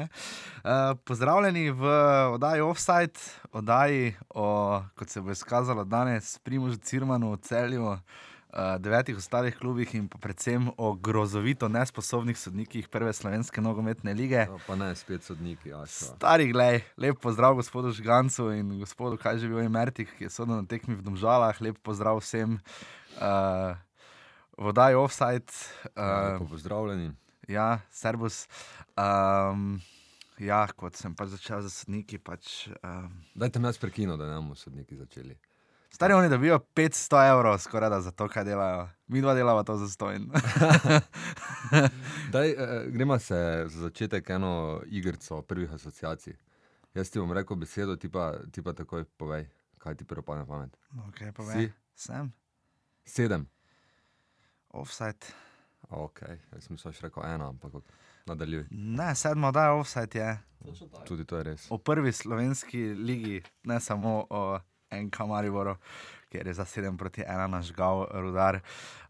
Uh, pozdravljeni v oddaji Offside, oddaji o, kot se bo izkazalo danes, Primožu Cirmanu, celju, uh, devetih ostalih klubih in predvsem o grozovito nesposobnih sodnikih prve slovenske nogometne lige. No, pa ne spet sodniki, ja. Stari, glej, lep pozdrav gospodu Žgancu in gospodu, kaj že bil Emertik, ki je sodel na tekmi v Domžalah, lep pozdrav vsem. Uh, Vodaj offside. Uh, pozdravljeni. Ja, servus. Um, ja, kot sem pač začel za sodniki. Pač, um, Dajte me jaz prekino, da ne bomo sodniki začeli. Stari oni dobijo 500 evrov, skoraj da za to, kaj delajo. Mi dva delava to za stojn. Daj, eh, gremo se za začetek eno igrico prvih asociacij. Jaz ti bom rekel besedo, ti pa, ti pa takoj povej, kaj ti prvo pa na pamet. Okay, povej. Sem. Sedem. Offside. Ok, jaz sem še rekel ena, ampak nadaljuj. Ne, sedmo da je offside. Je. Tudi to je res. O prvi slovenski ligi, ne samo o NK Mariboru, ker je za sedem proti ena nažgal rudar.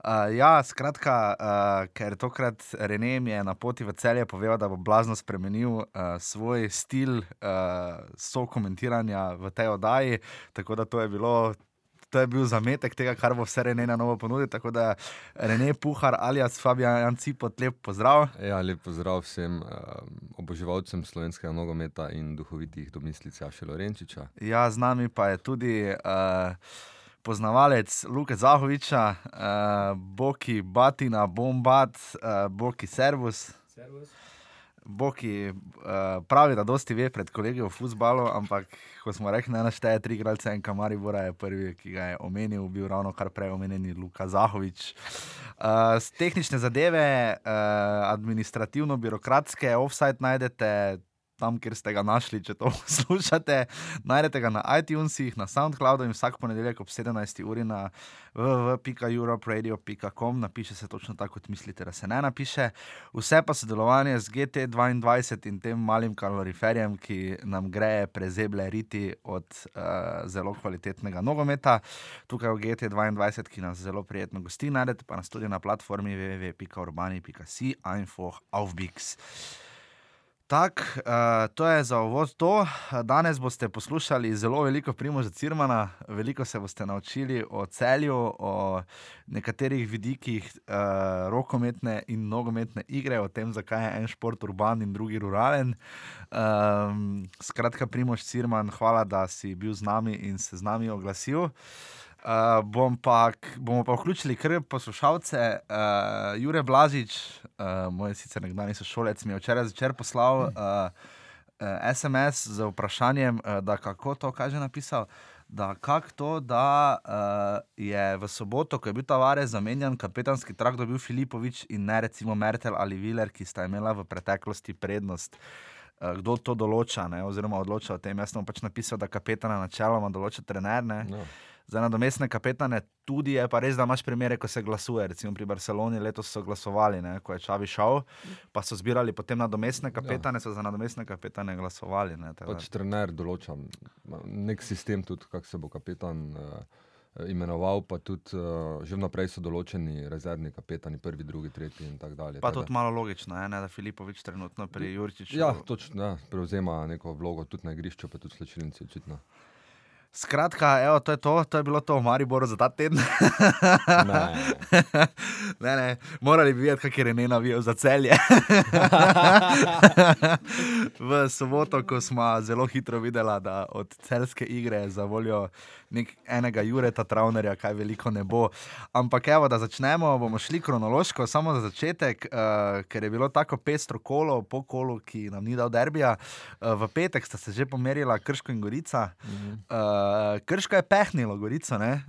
Uh, ja, skratka, uh, ker tokrat Renem je na poti v celje povedal, da bo blazno spremenil uh, svoj stil uh, sokomentiranja v tej oddaji, tako da to je bilo to je bil zametek tega, kar bo vse Rene na novo ponudil. Tako da Rene Puhar ali jaz, Fabijan Jancipot, lep pozdrav. Ja, lep pozdrav vsem uh, oboževalcem slovenskega nogometa in duhovitih domislic Jaša Lorenčiča. Ja, z nami pa je tudi. Uh, Poznavalec Luka Zahoviča, uh, Boki Batina, Bombat, uh, Boki Servus. Servus. Boki uh, pravi, da dosti ve pred kolegi v futbalu, ampak ko smo rekli, da našteje tri igralce in Kamari Bora je prvi, ki ga je omenil, bil ravno kar prej omenjeni Luka Zahovič. Uh, tehnične zadeve, uh, administrativno-birokratske, offside najdete tam, kjer ste ga našli, če to poslušate. Najdete ga na iTunesih, na SoundCloudu in vsak ponedeljek ob 17. uri na www.europradio.com. Napiše se točno tako, kot mislite, da se ne napiše. Vse pa sodelovanje z GT2 in tem malim kaloriferjem, ki nam gre prezeble riti od uh, zelo kvalitetnega nogometa. Tukaj v GT2, ki nas zelo prijetno gosti, najdete pa nas tudi na platformi www.urbani.si, einfach, aufbix. Tak, uh, to je za uvod to. Danes boste poslušali zelo veliko Primoža Cirmana, veliko se boste naučili o celju, o nekaterih vidikih uh, rokometne in nogometne igre, o tem, zakaj je en šport urban in drugi ruralen. Um, skratka, Primož Cirman, hvala, da si bil z nami in se z nami oglasil. Uh, bom pa, bomo pa vključili kar poslušalce. Uh, Jure Blažič, uh, moj sicer nekdanji sošolec, mi je včeraj zvečer poslal uh, uh, SMS z vprašanjem, uh, da kako to kaže napisal. Da, kako to, da uh, je v soboto, ko je bil Tavares zamenjan, kapetanski trak dobil Filipovič in ne recimo Mertel ali Viler, ki sta imela v preteklosti prednost. Uh, kdo to določa, ne? oziroma odloča o tem? Jaz sem pač napisal, da kapetana načeloma določa trener. No za nadomestne kapetane, tudi je pa res, da imaš primere, ko se glasuje. Recimo pri Barceloni letos so glasovali, ne, ko je Čavi šel, pa so zbirali potem nadomestne kapetane, ja. so za nadomestne kapetane glasovali. Ne, pač trener določa nek sistem, tudi kako se bo kapetan. Uh, Imenoval pa tudi, uh, že vnaprej so določeni rezervni kapetani, prvi, drugi, tretji in tako dalje. Pa tudi malo logično, ne, da Filipovič trenutno pri Jurčiču. Ja, točno, ja, prevzema neko vlogo tudi na igrišču, pa tudi slčilnici, očitno. Skratka, evo, to, je to, to je bilo to v Mariboru za ta teden. ne. ne, ne, morali bi vedeti, kaj je Rene navijal za celje. v soboto, ko smo zelo hitro videli, da od celske igre za voljo nek, enega Jureta Traunerja, kaj veliko ne bo. Ampak evo, da začnemo, bomo šli kronološko, samo za začetek, uh, ker je bilo tako pestro kolo, po kolu, ki nam ni dal derbija. Uh, v petek sta se že pomerila Krško in Gorica. Mhm. Uh, Krško je pehnilo, Gorico. Uh,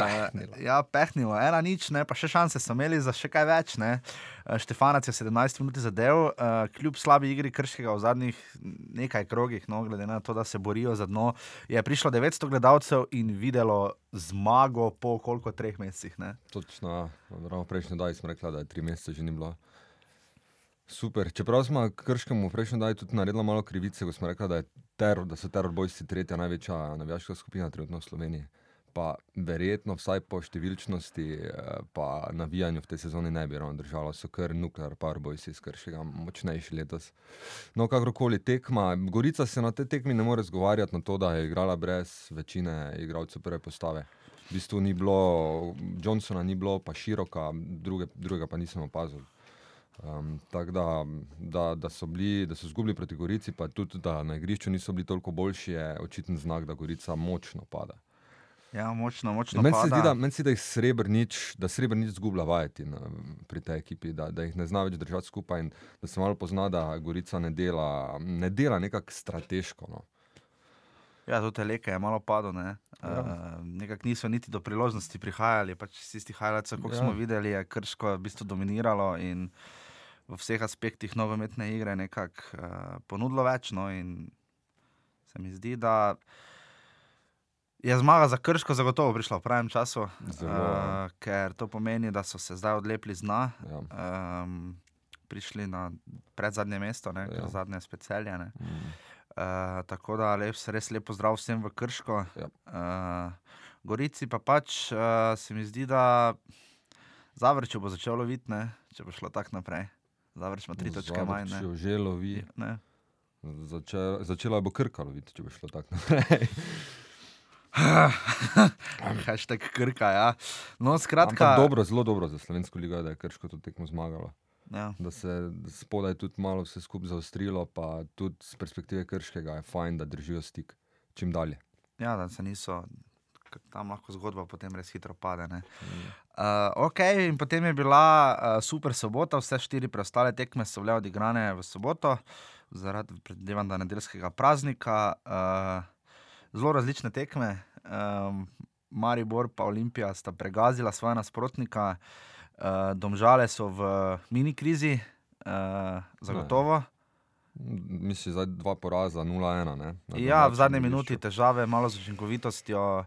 pehnilo. Ja, pehnilo, ena nič, ne? pa še šanse so imeli za še kaj več. Ne? Eh, Štefanac je 17 minut zadev, uh, kljub slabi igri krškega v zadnjih nekaj krogih, no, glede na to, da se borijo za dno, je prišlo 900 gledalcev in videlo zmago po koliko treh mesecih. Ne? Točno, ravno prejšnji dan smo rekli, da je tri mesece že ni bilo. Super. Čeprav smo krškemu prejšnji dan tudi naredili malo krivice, ko smo rekli, da, teror, da so terorbojci tretja največja navijaška skupina trenutno v Sloveniji. Pa verjetno vsaj po številčnosti, eh, pa navijanju v tej sezoni ne bi ravno držalo, so kar nuklear parboys iz krškega močnejši letos. No, kakorkoli tekma, Gorica se na tej tekmi ne more zgovarjati na to, da je igrala brez večine igralcev prve postave. V bistvu ni bilo, Johnsona ni bilo, pa široka, druge, drugega pa nisem opazil. Um, Tako da, da, da so bili, da so izgubili proti Gorici, pa tudi da na igrišču niso bili toliko boljši, je očiten znak, da Gorica močno pada. Ja, močno, močno. Meni se pada. zdi, da, meni se zdi, da jih srebrnič, da srebrnič zgublja vajeti na, pri tej ekipi, da, da jih ne zna več držati skupaj in da se malo pozna, da Gorica ne dela, ne dela nekako strateško. No. Ja, tudi Teleke je malo padlo. Ne? Ja. Uh, Nekako niso niti do priložnosti prihajali. Pač iz tistih highlightsov, kot ja. Smo videli, je Krško v bistvu dominiralo in v vseh aspektih nogometne igre nekako uh, ponudilo več. No, in se mi zdi, da je zmaga za Krško zagotovo prišla v pravem času, Zelo. uh, ker to pomeni, da so se zdaj odlepili z dna. Ja. Um, Prišli na predzadnje mesto, ne, Ja. zadnje speceljane. Mm. Uh, tako da lep, res lepo zdrav vsem v Krško. Ja. Uh, Gorici pa pač uh, se mi zdi, da Zavrč bo začel loviti, ne, če bo šlo tako naprej. Zavrč ima tri točke manj. Jo že lovi. Ne. Začela, začela bo krkalo videti, če bo šlo tako naprej. Hashtag krka, ja. No, Ampak skratka. dobro, zelo dobro za slovensko ligo, da je Krško to tekmo zmagalo. Ja. Da se spodaj tudi malo vse skupaj zaostrilo, pa tudi z perspektive Krškega je fajn, da držijo stik čim dalje. ja, da se niso. Tam lahko zgodba potem res hitro pade. ne. Mm. Uh, ok, in potem je bila uh, super sobota, vse štiri preostale tekme so bile odigrane v soboto, zaradi predvidevam, da nedeljskega praznika. Uh, zelo različne tekme. Um, Maribor in Olimpija sta pregazila svoje nasprotnika, uh, domžale so v mini krizi, uh, zagotovo. Mislim, da dva poraza, 0-1. ne, na Ja, v zadnji minuti težave, malo z učinkovitostjo.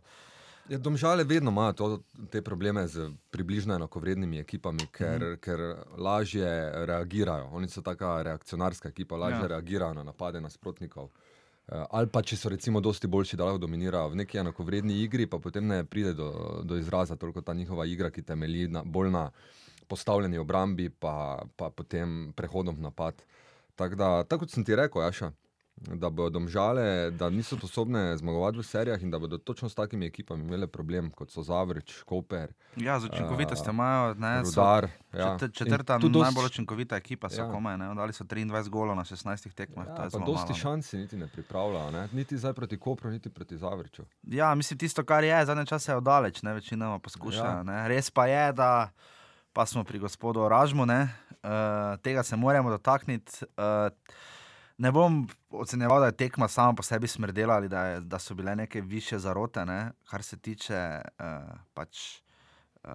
Ja, domžale vedno imajo to, te probleme z približno enakovrednimi ekipami, ker, Mhm. mm. ker lažje reagirajo. Oni so taka reakcionarska ekipa, lažje ja. reagirajo na napade nasprotnikov. Eh, Ali pa če so recimo dosti boljši, da lahko dominirajo v neki enakovredni igri, pa potem ne pride do, do izraza toliko ta njihova igra, ki temelji na, bolj na postavljeni obrambi, pa, pa potem prehodom v napad. Tako da, tako kot sem ti rekel, Jaša, da bodo domžale, da niso sposobne zmagovati v serijah in da bodo točno s takimi ekipami imele problem, kot so Zavrč, Koper, Ja, z učinkovitostjo Uh, imajo. ne, so Rudar. Ja. čet- In Četrta tu dosti- najbolj učinkovita ekipa so Ja. komaj, ne? dali so 23 golov na 16 tekmah. Ja, pa dosti malo. šanc si niti ne pripravljajo, ne? niti zdaj proti Kopru, niti proti Zavrču. Ja, mislim, tisto, kar je, zadnje čase je oddaleč, ne večinoma poskušajo. Ja. Ne. Res pa je, da pa smo pri gospodu Oražmu, ne, uh, tega se moramo dotakniti. Uh, ne bom ocenjeval, da je tekma sama po sebi smrdela ali da, je, da so bile neke više zarote, ne, kar se tiče uh, pač. Uh,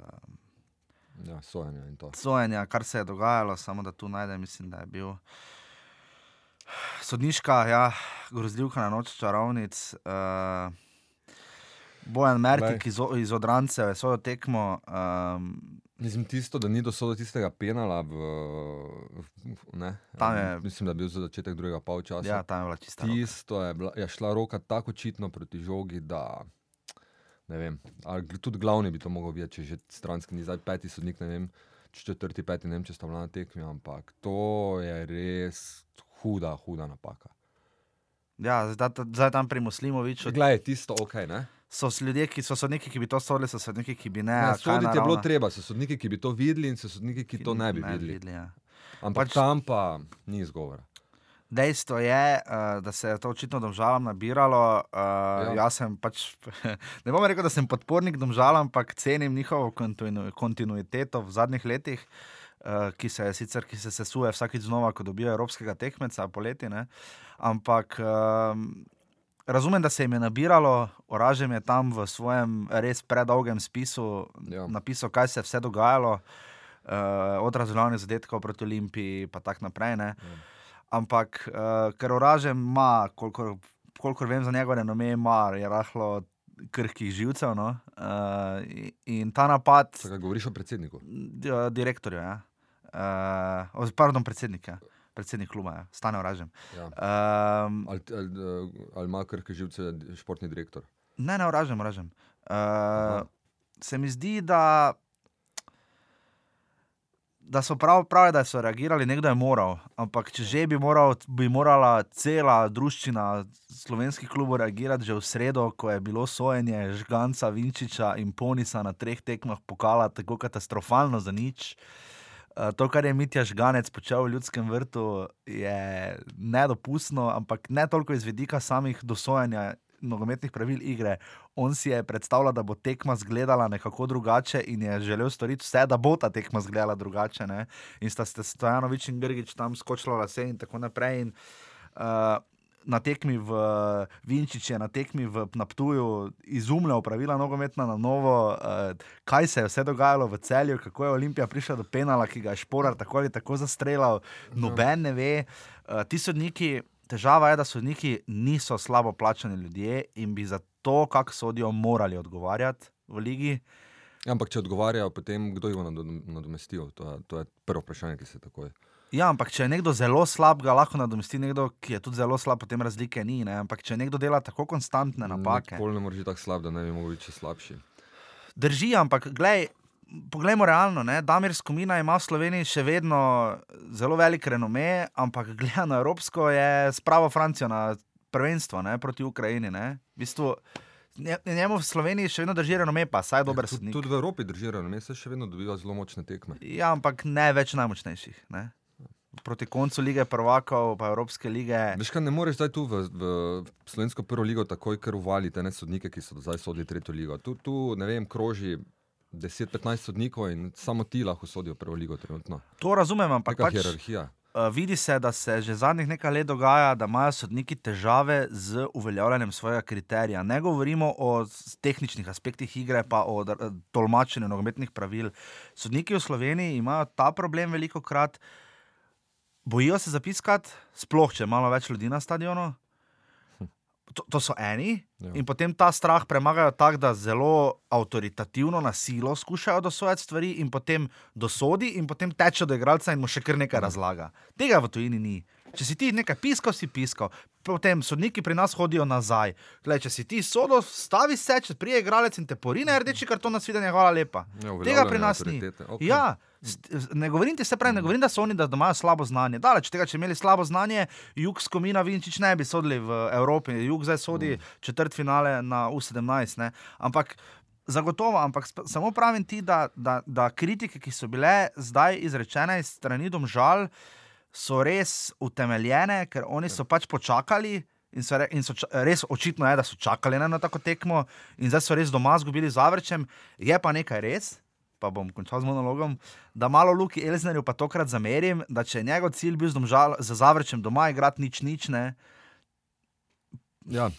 Ja, sojenja in to. sojenja, kar se je dogajalo, samo da tu najdem, mislim, da je bil sodniška, ja, grozljivka na noč čarovnic. Uh, Bojan Mertik Glej. iz, O- iz Odrancev je svojo tekmo. Um, Mislim, tisto, da ni dosodil tistega penala, v, v, ne, Tam je- mislim, da je bil za začetek drugega polčasa. ja, tam je bila čista. roka. Tisto je, bila, je šla roka tako očitno proti žogi, da ne vem. Ali tudi glavni bi to mogel videti, če že stranski ni zdaj peti sodnik, ne vem, če četrti, peti, ne vem, če sta bila na tekmi, ampak to je res huda, huda napaka. Ja, zdaj, zdaj tam pri Muslimoviču Glej, tisto ok, ne? So ljudje, ki so sodniki, ki bi to sodili, so sodniki, ki bi ne. Ne, a kaj soditi je bilo treba, so sodniki, ki bi to videli in so sodniki, ki to ne bi videli. videli ja. Ampak Pač- tam pa ni izgovora. Dejstvo je, uh, da se je to očitno domžalam nabiralo. Uh, ja. Ja. Jaz sem pač, ne bom rekel, da sem podpornik domžalam, ampak cenim njihovo kontinu, kontinuiteto v zadnjih letih, uh, ki se sicer ki se sesuje vsakič znova, ko dobijo evropskega tekmeca poleti. Ne? Ampak um, razumem, da se jim je nabiralo, Oražem je tam v svojem res predolgem spisu ja. Ja. napisal, kaj se je vse dogajalo. Uh, od razveljavljenih zadetkov proti Olimpiji, pa tako naprej. Ne? Ja. Ampak, uh, ker Oražem ima, kolikor, kolikor vem za njegove renome, ima je rahlo krhkih živcev. No? Uh, in- ta napad, Čakaj, govoriš o predsedniku. di- direktorju, ja. uh, pardon, predsednik, ja. Predsednik kluba, ja. stane Oražem. Ja. Um, Ali, ali, ali ima krhke živce športni direktor? ne, ne, Oražem, Oražem. Uh, se mi zdi, da, da so prav, prav, da so reagirali, nekdo je moral. Ampak če že bi, moral, bi morala cela družščina slovenskih klubov reagirati že v sredo, ko je bilo sojenje Žganca, Vinčiča in Ponisa na treh tekmah pokala tako katastrofalno za nič. Uh, to, kar je Mitja Žganec počel v ljudskem vrtu, je nedopustno, ampak ne toliko iz vidika samih dosojanja nogometnih pravil igre. On si je predstavljal, da bo tekma izgledala nekako drugače in je želel storiti vse, da bo ta tekma izgledala drugače. Ne? In sta se Stojanovič in Grgič tam skočila lase in tako naprej. In, uh, Na tekmi v Vinčiči, na tekmi v Naptuju, izumljal pravila nogometna na novo, uh, kaj se je vse dogajalo v celju, kako je Olimpija prišla do penala, ki ga je Šporar tako ali tako zastreljal, noben ne ve. Uh, ti sodniki, težava je, da sodniki niso slabo plačani ljudje in bi za to, kako sodijo, morali odgovarjati v ligi. Ampak, če odgovarjajo, potem kdo jih bo nadomestil? To, to je prvo vprašanje, ki se takoj. Ja, ampak če je nekdo zelo slab, ga lahko nadomesti nekdo, ki je tudi zelo slab, potem razlike ni. Ne? Ampak če nekdo dela tako konstantne napake. Pol ne more biti tako slab, da ne bi mogel biti slabši. Drži, ampak gledaj. Poglejmo realno, ne? Damir Skomina ima v Sloveniji še vedno zelo velik renome, ampak gledano Evropsko je spravo Francijo na prvenstvo ne? proti Ukrajini. V bistvu, njemu v Sloveniji še vedno drži renome, pa saj dober ja, sodnik. Tudi v Evropi drži renome, se še vedno dobiva zelo močne tekme. Ja, ampak ne več najmočnejših. Ne? Proti koncu lige prvakov, pa Evropske lige. Veš, kaj ne moreš zdaj tu v, v slovensko prvo ligo takoj, ker uvalite ne sodnike, ki so zdaj sodili tretjo ligo. Tu, tu ne vem, kroži 10-15 sodnikov in samo ti lahko sodijo prvo ligo trenutno. To razumem, ampak pač, hierarhija. uh, vidi se, da se že zadnjih nekaj let dogaja, da imajo sodniki težave z uveljavljanjem svojega kriterija. Ne govorimo o tehničnih aspektih igre, pa o tolmačenju nogometnih pravil. Sodniki v Sloveniji imajo ta problem veliko krat, bojijo se zapiskati, sploh če je malo več ljudi na stadionu. To, to so eni, Ja. in potem ta strah premagajo tako, da zelo avtoritativno, na silo skušajo dosojati stvari, in potem dosodi, in potem teče do igralca in mu še kar nekaj razlaga. Tega v tujini ni. Če si ti nekaj piskal, si piskal, potem sodniki pri nas hodijo nazaj. Glej, če si ti sodo, stavi se, če prije igralec in te porine, rdeči karton na svidenje, hvala lepa. Ja, Tega pri nas ni. okej. Ja, ne govorim ti se pravi, ne govorim, da so oni, da imajo slabo znanje. Daleč tega, če imeli slabo znanje, jug skomina Vinčič ne bi sodili v Evropi, jug zdaj sodi četrt finale na U17. Ne? Ampak. Zagotovo, ampak samo pravim ti, da, da, da kritike, ki so bile zdaj izrečene iz strani domžal, so res utemeljene, ker oni so pač počakali. In so, re, in so ča, res očitno je, da so čakali na eno tako tekmo, in zdaj so res doma izgubili z Avrčem. Je pa nekaj res, pa bom končal z monologom, da malo Luki Elznerju pa tokrat zamerim, da če je njegov cilj bil z, domžal, z Zavrčem doma igrati nič, nič ne, Ja,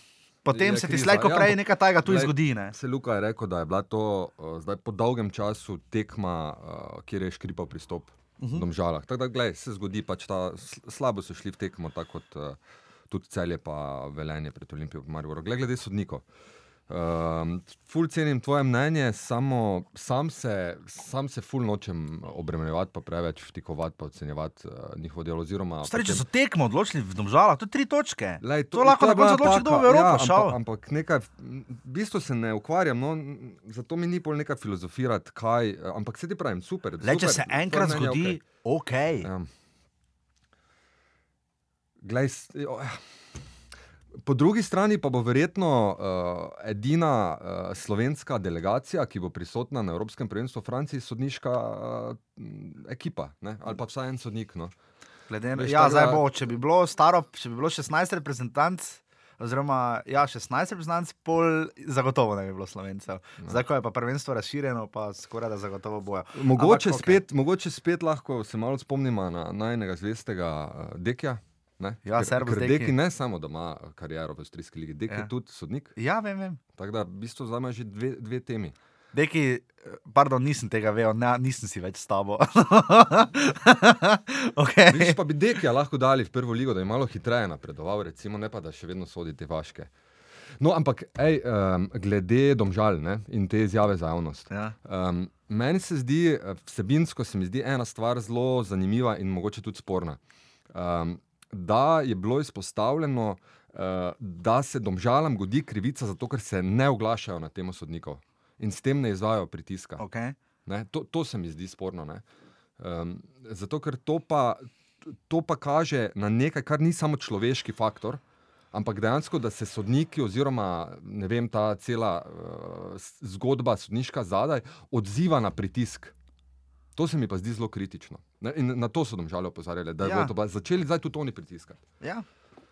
potem Je se ti kriza. slejko Ja, prej nekaj tajega tu glej, zgodi. Ne? Se Luka je rekel, da je bila to uh, zdaj po dolgem času tekma, uh, kjer je škripal pristop uh -huh. domžalah. Tako da, glej, se zgodi, pač ta, sl- slabo so šli v tekmo, tako kot uh, tudi celje pa velenje pred Olimpijo v Mariboru. Glej, glede sodnikov. Um, ful cenim tvoje mnenje, samo sam se, sam se ful nočem obremenjevati, pa preveč vtikovati, pa ocenjevati uh, njihovo delo. Oziroma, Stari, če potem- so tekmo odločili v domžalah, to je tri točke. Lej, to lahko na koncu odloči, kdo bo. Evropo ja, šel. Ampak, ampak nekaj, v bistvu se ne ukvarjam, no, zato mi ni pol nekaj filozofirati, kaj. eh, Ampak se ti pravim, super. Le, če se enkrat zgodi, ok. okay. Ja. Glej, jo, eh. Po drugi strani pa bo verjetno uh, edina uh, slovenska delegacija, ki bo prisotna na Evropskem prvenstvu v Franciji, sodniška uh, ekipa, ne? ali pa vsaj en sodnik. No. Glede, Veš, ja, tako zdaj da- bo, če bi bilo staro, če bi bilo 16 reprezentanc, oziroma ja, 16 reprezentanc, pol zagotovo ne bi bilo slovencev. No. Zdaj, ko je pa prvenstvo razširjeno, pa skoraj da zagotovo bojo. Mogoče, Ampak, spet, mogoče spet lahko se malo spomnimo na najnega zvestega uh, Dekija. Ne? Ja, ker, servus, ker Deki. Ne samo, da ima kariero v Avstrijski ligi, Deki Ja. je tudi sodnik. Ja, vem, vem. Tako da v bistvu zdaj ima že dve, dve temi. Deki, eh, pardon, nisem tega vedel, ne, nisem si več s tabo. okay. Viš pa bi Dekija lahko dali v prvo ligo, da je malo hitreje napredoval, recimo, ne pa da še vedno sodi te vaške. No, ampak ej, um, glede domžal ne, in te izjave za javnost. Ja. Um, meni se zdi, eh, vsebinsko se mi zdi ena stvar zelo zanimiva in mogoče tudi sporna. Um, da je bilo izpostavljeno, uh, da se domžalam godi krivica, zato ker se ne oglašajo na temo sodnikov in s tem ne izvajo pritiska. Okay. Ne, to, to se mi zdi sporno. Um, zato, ker to pa, to pa kaže na nekaj, kar ni samo človeški faktor, ampak dejansko, da se sodniki, oziroma vem, ta cela uh, zgodba, sodniška zadaj, odziva na pritisk. To se mi pa zdi zelo kritično. Ne, in na to so domžale opozarjali, da ja. bodo začeli zdaj tudi oni pritiskati. Ja.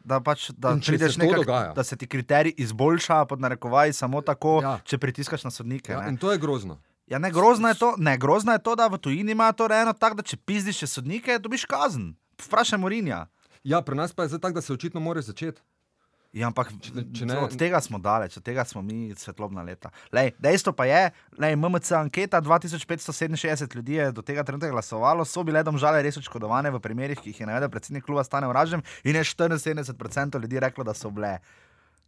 Da, pač, da, se nekak, da se ti kriteriji izboljšajo, pod narekovaji, samo tako, ja. če pritiskaš na sodnike. Ja, in to je grozno. Ja, ne, grozno, je to, ne, grozno je to, da v tujini ima to eno tako, da če pizdiš sodnike, dobiš kazen. Vprašaj Morinja. Ja, pri nas pa je tako, da se očitno mora začeti. Ja, ampak če, če ne, od tega smo daleč, od tega smo mi svetlobna leta. Lej, dejstvo pa je, da je MMC anketa 2567 ljudi do tega trenutka glasovalo, so bile domžale res očkodovane v primerih, ki jih je navedel predsednik kluba Stane Vražem in je 74% ljudi reklo, da so bile.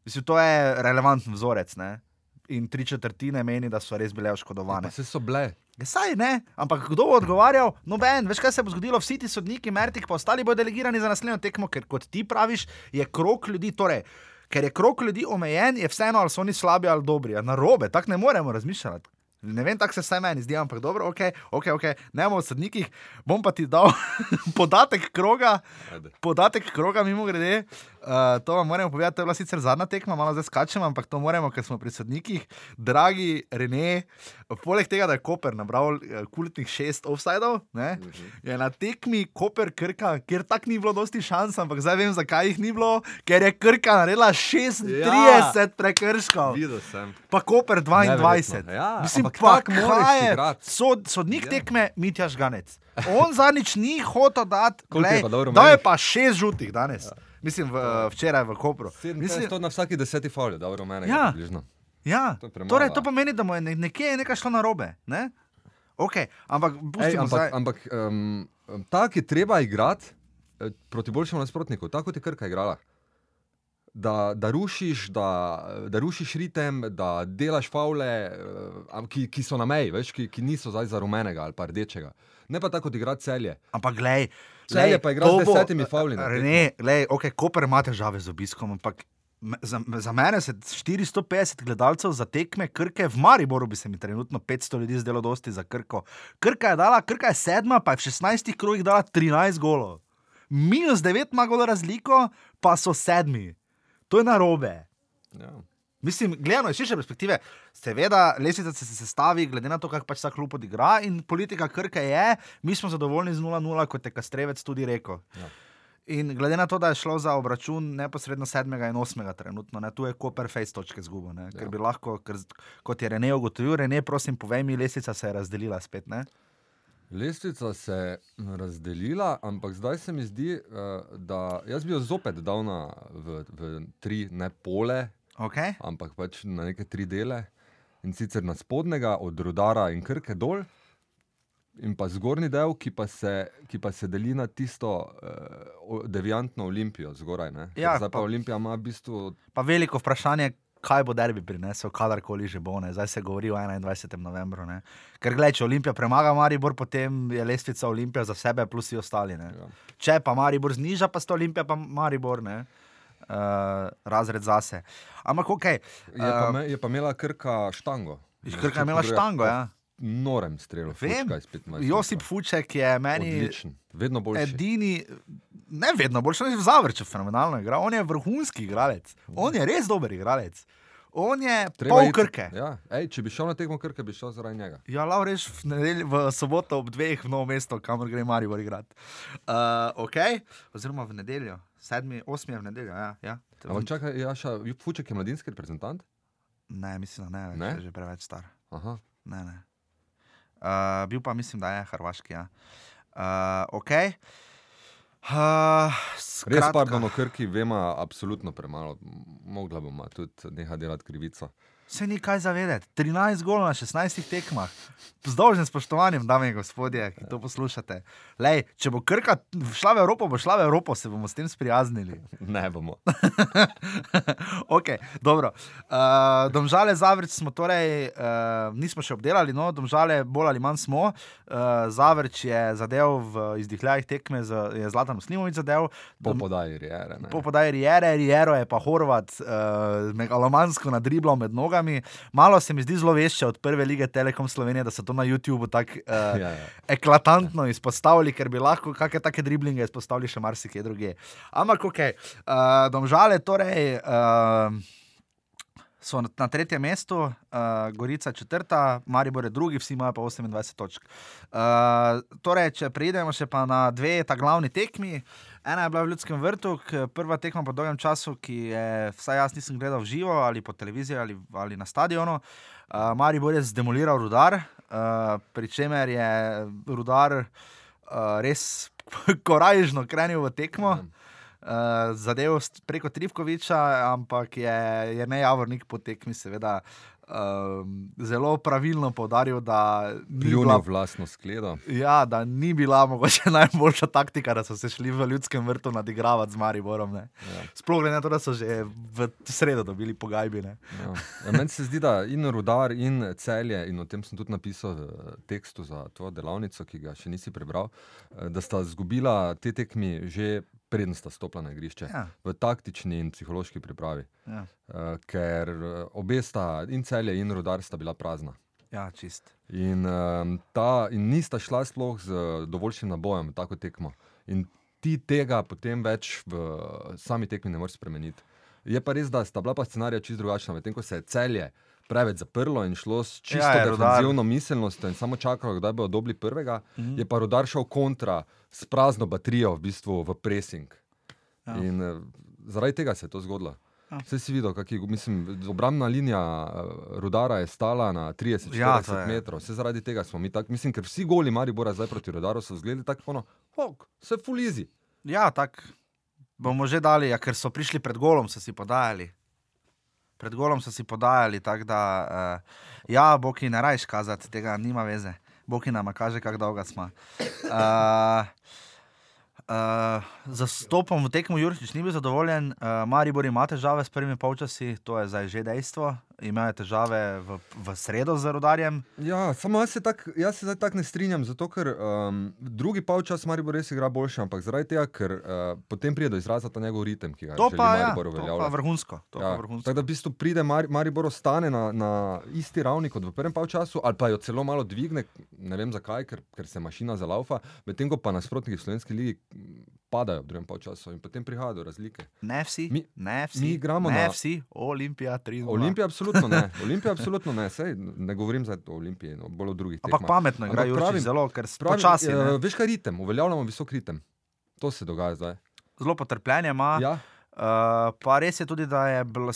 Mislim, to je relevanten vzorec. Ne? In tri četrtine meni, da so res bile oškodovane. Ja, so bile. Ja, saj ne, ampak kdo bo odgovarjal? Noben, veš kaj se bo zgodilo, vsi ti sodniki, Mertik, pa ostali bodo delegirani za naslednjo tekmo, ker kot ti praviš, je krok ljudi, torej, ker je krok ljudi omejen, je vseeno, ali so oni slabi ali dobri. Na robe, tako ne moremo razmišljati. Ne vem, tako se vsaj meni zdi, ampak dobro, ok, ok, okay. ne bomo v sodnikih. Bom pa ti dal podatek kroga, Ajde. podatek kroga, mimo grede. Uh, to vam moramo povedati, to je bila sicer zadnja tekma, malo zdaj skačemo, ampak to moramo, ker smo pri sodnikih. Dragi Rene, poleg tega, da je Koper nabral uh, kultnih šest offsajdov, uh mhm. -huh. je na tekmi Koper Krka, kjer tak ni bilo dosti šans, ampak zdaj vem, zakaj jih ni bilo, ker je Krka naredila 36 ja. prekrškov. Pa Koper 22. Ja, Mislim, pa kaj je? Sod, sodnik yeah. tekme, Mitja Žganec. On zadnjič ni hotel dati, da je pa šest žutih danes. Ja. Mislim, v, včeraj v Kopru. Mislim, to na vsaki deseti foliji, da je meni ja. bližno. Ja, to, torej, to pomeni, da mu je nekje nekaj šlo na robe. Ne? Okay, ampak, Ej, ampak, ampak um, tako je treba igrati eh, proti boljšemu nasprotniku, tako je krka igrala da, da, rušiš, da, da rušiš ritem, da delaš faule, eh, ki, ki so na meji, veš, ki, ki niso zdaj za rumenega ali pa rdečega. Ne pa tako, da igra celje. Ampak gledaj, celje pa igra z desetimi fauli. Ne, gledaj, ok, Koper ima težave z obiskom, ampak. Za, za mene je 450 gledalcev za tekme Krke, v Mariboru bi se mi trenutno 500 ljudi zdelo dosti za Krko. Krka je, dala, Krka je sedma, pa je v 16 krogih dala 13 golov. Minus 9 ima golo razliko, pa so sedmi. To je narobe. Ja. Mislim, gledano iz širše perspektive, seveda, lesnica se sestavi, glede na to, kako pač ta klub odigra, in politika krke je, mi smo zadovoljni z 0-0, kot je Kastrevec tudi rekel. Ja. In glede na to, da je šlo za obračun neposredno 7. in 8. trenutno, ne, tu je Koper face točke zgubo. Ker ja. bi lahko, ker, kot je Rene ugotovil, Rene, prosim, povej mi, lesnica se je razdelila spet. Ne? Lestvica se je razdelila, ampak zdaj se mi zdi, uh, da jaz bi jo zopet dal na, v, v tri, ne pole, okay. ampak pač na neke tri dele. In sicer na spodnjega, od Rudara in Krke dol, in pa zgornji del, ki pa se, ki pa se deli na tisto uh, deviantno olimpijo zgoraj. Ja, zdaj pa, pa Olimpija ima v bistvu. Pa veliko vprašanje, kaj bo derbi prinesel, kadarkoli že bo. Ne. Zdaj se govori o 21. novembru. Ne. Ker gledaj, če Olimpija premaga Maribor, potem je lestvica Olimpija za sebe, plus vsi ostali. Ja. Če pa Maribor zniža, pa sta Olimpija, pa Maribor. Ne. Uh, razred zase. Ampak, ok. Uh, je, pa eh, me, je pa imela krka štango. Krka je imela štango, ja norem strelil. Josip Fuček je meni Odličen. vedno boljši. Edini, ne vedno boljši, ne zavrčil, fenomenalno igra. On je vrhunski igralec, on je res dober igralec. On je pol krke. Ja. Ej, če bi šel na tekmo krke, bi šel zaradi njega. Ja, lahko reš v, nedelj, v soboto ob dveh v novo mesto, kamor gre Marijo igrati. Uh, ok, oziroma v nedeljo, sedmi, osmi je v nedeljo. Ja, ja. Ampak čakaj, Jaša, Fuček je mladinski reprezentant? Ne, mislim, da ne, ne? je že preveč star. Aha. Ne, ne. Uh, bil pa mislim, da je Hrvaški. Ja. Uh, okay. uh, Res pa, da na Krki vemo absolutno premalo, mogla bomo tudi nekaj delati krivico. Vse ni kaj zavedeti. 13 golov na 16 tekmah. Z dolžnim spoštovanjem, dame in gospodje, ki to poslušate. Lej, če bo Krka šla v Evropo, bo šla v Evropo, se bomo s tem sprijaznili. Ne bomo. okay, dobro. Uh, domžale Zavrč smo torej, uh, nismo še obdelali, no, domžale bolj ali manj smo. Uh, Zavrč je zadev v izdihljajih tekme, z, je Zlatan Muslimovic zadev. Po podaji Rijere. Po podaji Rijere, Rijero je pa Horvat uh, megalomansko nadriblal med nogami. Malo se mi zdi zelo vešče od prve lige Telekom Slovenije, da so to na YouTubu tako uh, ja, ja. eklatantno izpostavili, ker bi lahko kakšne take driblinge izpostavili še marsikaj druge. Ampak, ok, uh, domžale torej. Uh, So na tretjem mestu, uh, Gorica četrta, Maribor je drugi, vsi imajo pa 28 točk. Uh, torej, če preidemo še na dve, ta glavni tekmi. Ena je bila v Ljudskem vrtu, prva tekma po dolgem času, ki je vsaj jaz nisem gledal v živo ali po televiziji ali, ali na stadionu. Uh, Maribor je zdemoliral rudar, uh, pri čemer je rudar uh, res korajžno krenil v tekmo. Uh, zadev preko Trivkoviča, ampak je, je ne javornik po tekmi, seveda, um, zelo pravilno povdaril, da ni bila vlastno skledo. Ja, da ni bila mogoče najboljša taktika, da so se šli v ljudskem vrtu nadigravati z Mariborom. Ja. Sploh glede na to, da so že v sredo dobili pogajbi. Ja. Ja, meni se zdi, da in rudar, in celje, in o tem sem tudi napisal v tekstu za to delavnico, ki ga še nisi prebral, eh, da sta izgubila te tekmi že preden sta stopila na igrišče, ja. v taktični in psihološki pripravi. Ja. Uh, ker eh, obe sta, in celje, in rodar, sta bila prazna. Ja, čist. In, um, ta, in nista šla sploh z dovoljšim nabojem, tako tekmo. In ti tega potem več v sami tekmi ne moreš spremeniti. Je pa res, da sta bila pa scenarija čist drugačna, medtem ko se je celje preveč zaprlo in šlo s čisto ja, defensivno miselnostjo in samo čakalo, kdaj bodo dobili prvega, mhm. je pa rodar šel kontra s prazno baterijo v bistvu v pressing. Ja. In uh, zaradi tega se je to zgodilo. Ja. Vse si videl, kako je obrambna linija uh, rudara je stala na 30-40 ja, metrov. Vse zaradi tega smo mi tako, mislim, ker vsi goli Maribora zdaj proti rudaru so zgledali tako, no, ok, vse fulizi. Ja, tako bomo že dali, ja, ker so prišli pred golom, so si podajali. Pred golom so si podajali, tako da, uh, ja, boki ne rajš kazati, tega nima veze. Boki nam kaže, kako dolgo smo. Uh, Uh, za stopom v tekmo Jurčič ni bil zadovoljen, uh, Maribor ima težave s prvimi polčasi, to je zdaj že dejstvo imajo težave v, v sredo z rodarjem. Ja, samo jaz se, tak, jaz se zdaj tako ne strinjam, zato ker um, drugi polčas Maribor res igra boljše, ampak zaradi tega, ker uh, potem pride do izraza ta njegov ritem, ki ga to pa, ja, to pa vrhunsko. To ja. pa vrhunsko. Tako da v bistvu pride Mar Maribor ostane na, na isti ravni kot v prvem polčasu, ali pa jo celo malo dvigne, ne vem zakaj, ker, ker se mašina zalaufa, medtem ko pa nasprotniki v slovenski ligi padajo v drugem času in potem prihajajo do razlike. Ne vsi, mi, ne vsi, mi igramo ne na vsi, Olimpija 3. Olimpija absolutno ne, Olimpija absolutno ne, Sej, ne govorim za Olimpijo, no, bolj o drugih. Ampak pametno igrajo, pravim zelo, ker sprašujem. Uh, veš kaj ritem, uveljavljamo visok ritem. To se dogaja zdaj. Zelo potrpljenje ima. Ja. Uh, pa res je tudi, da je bilo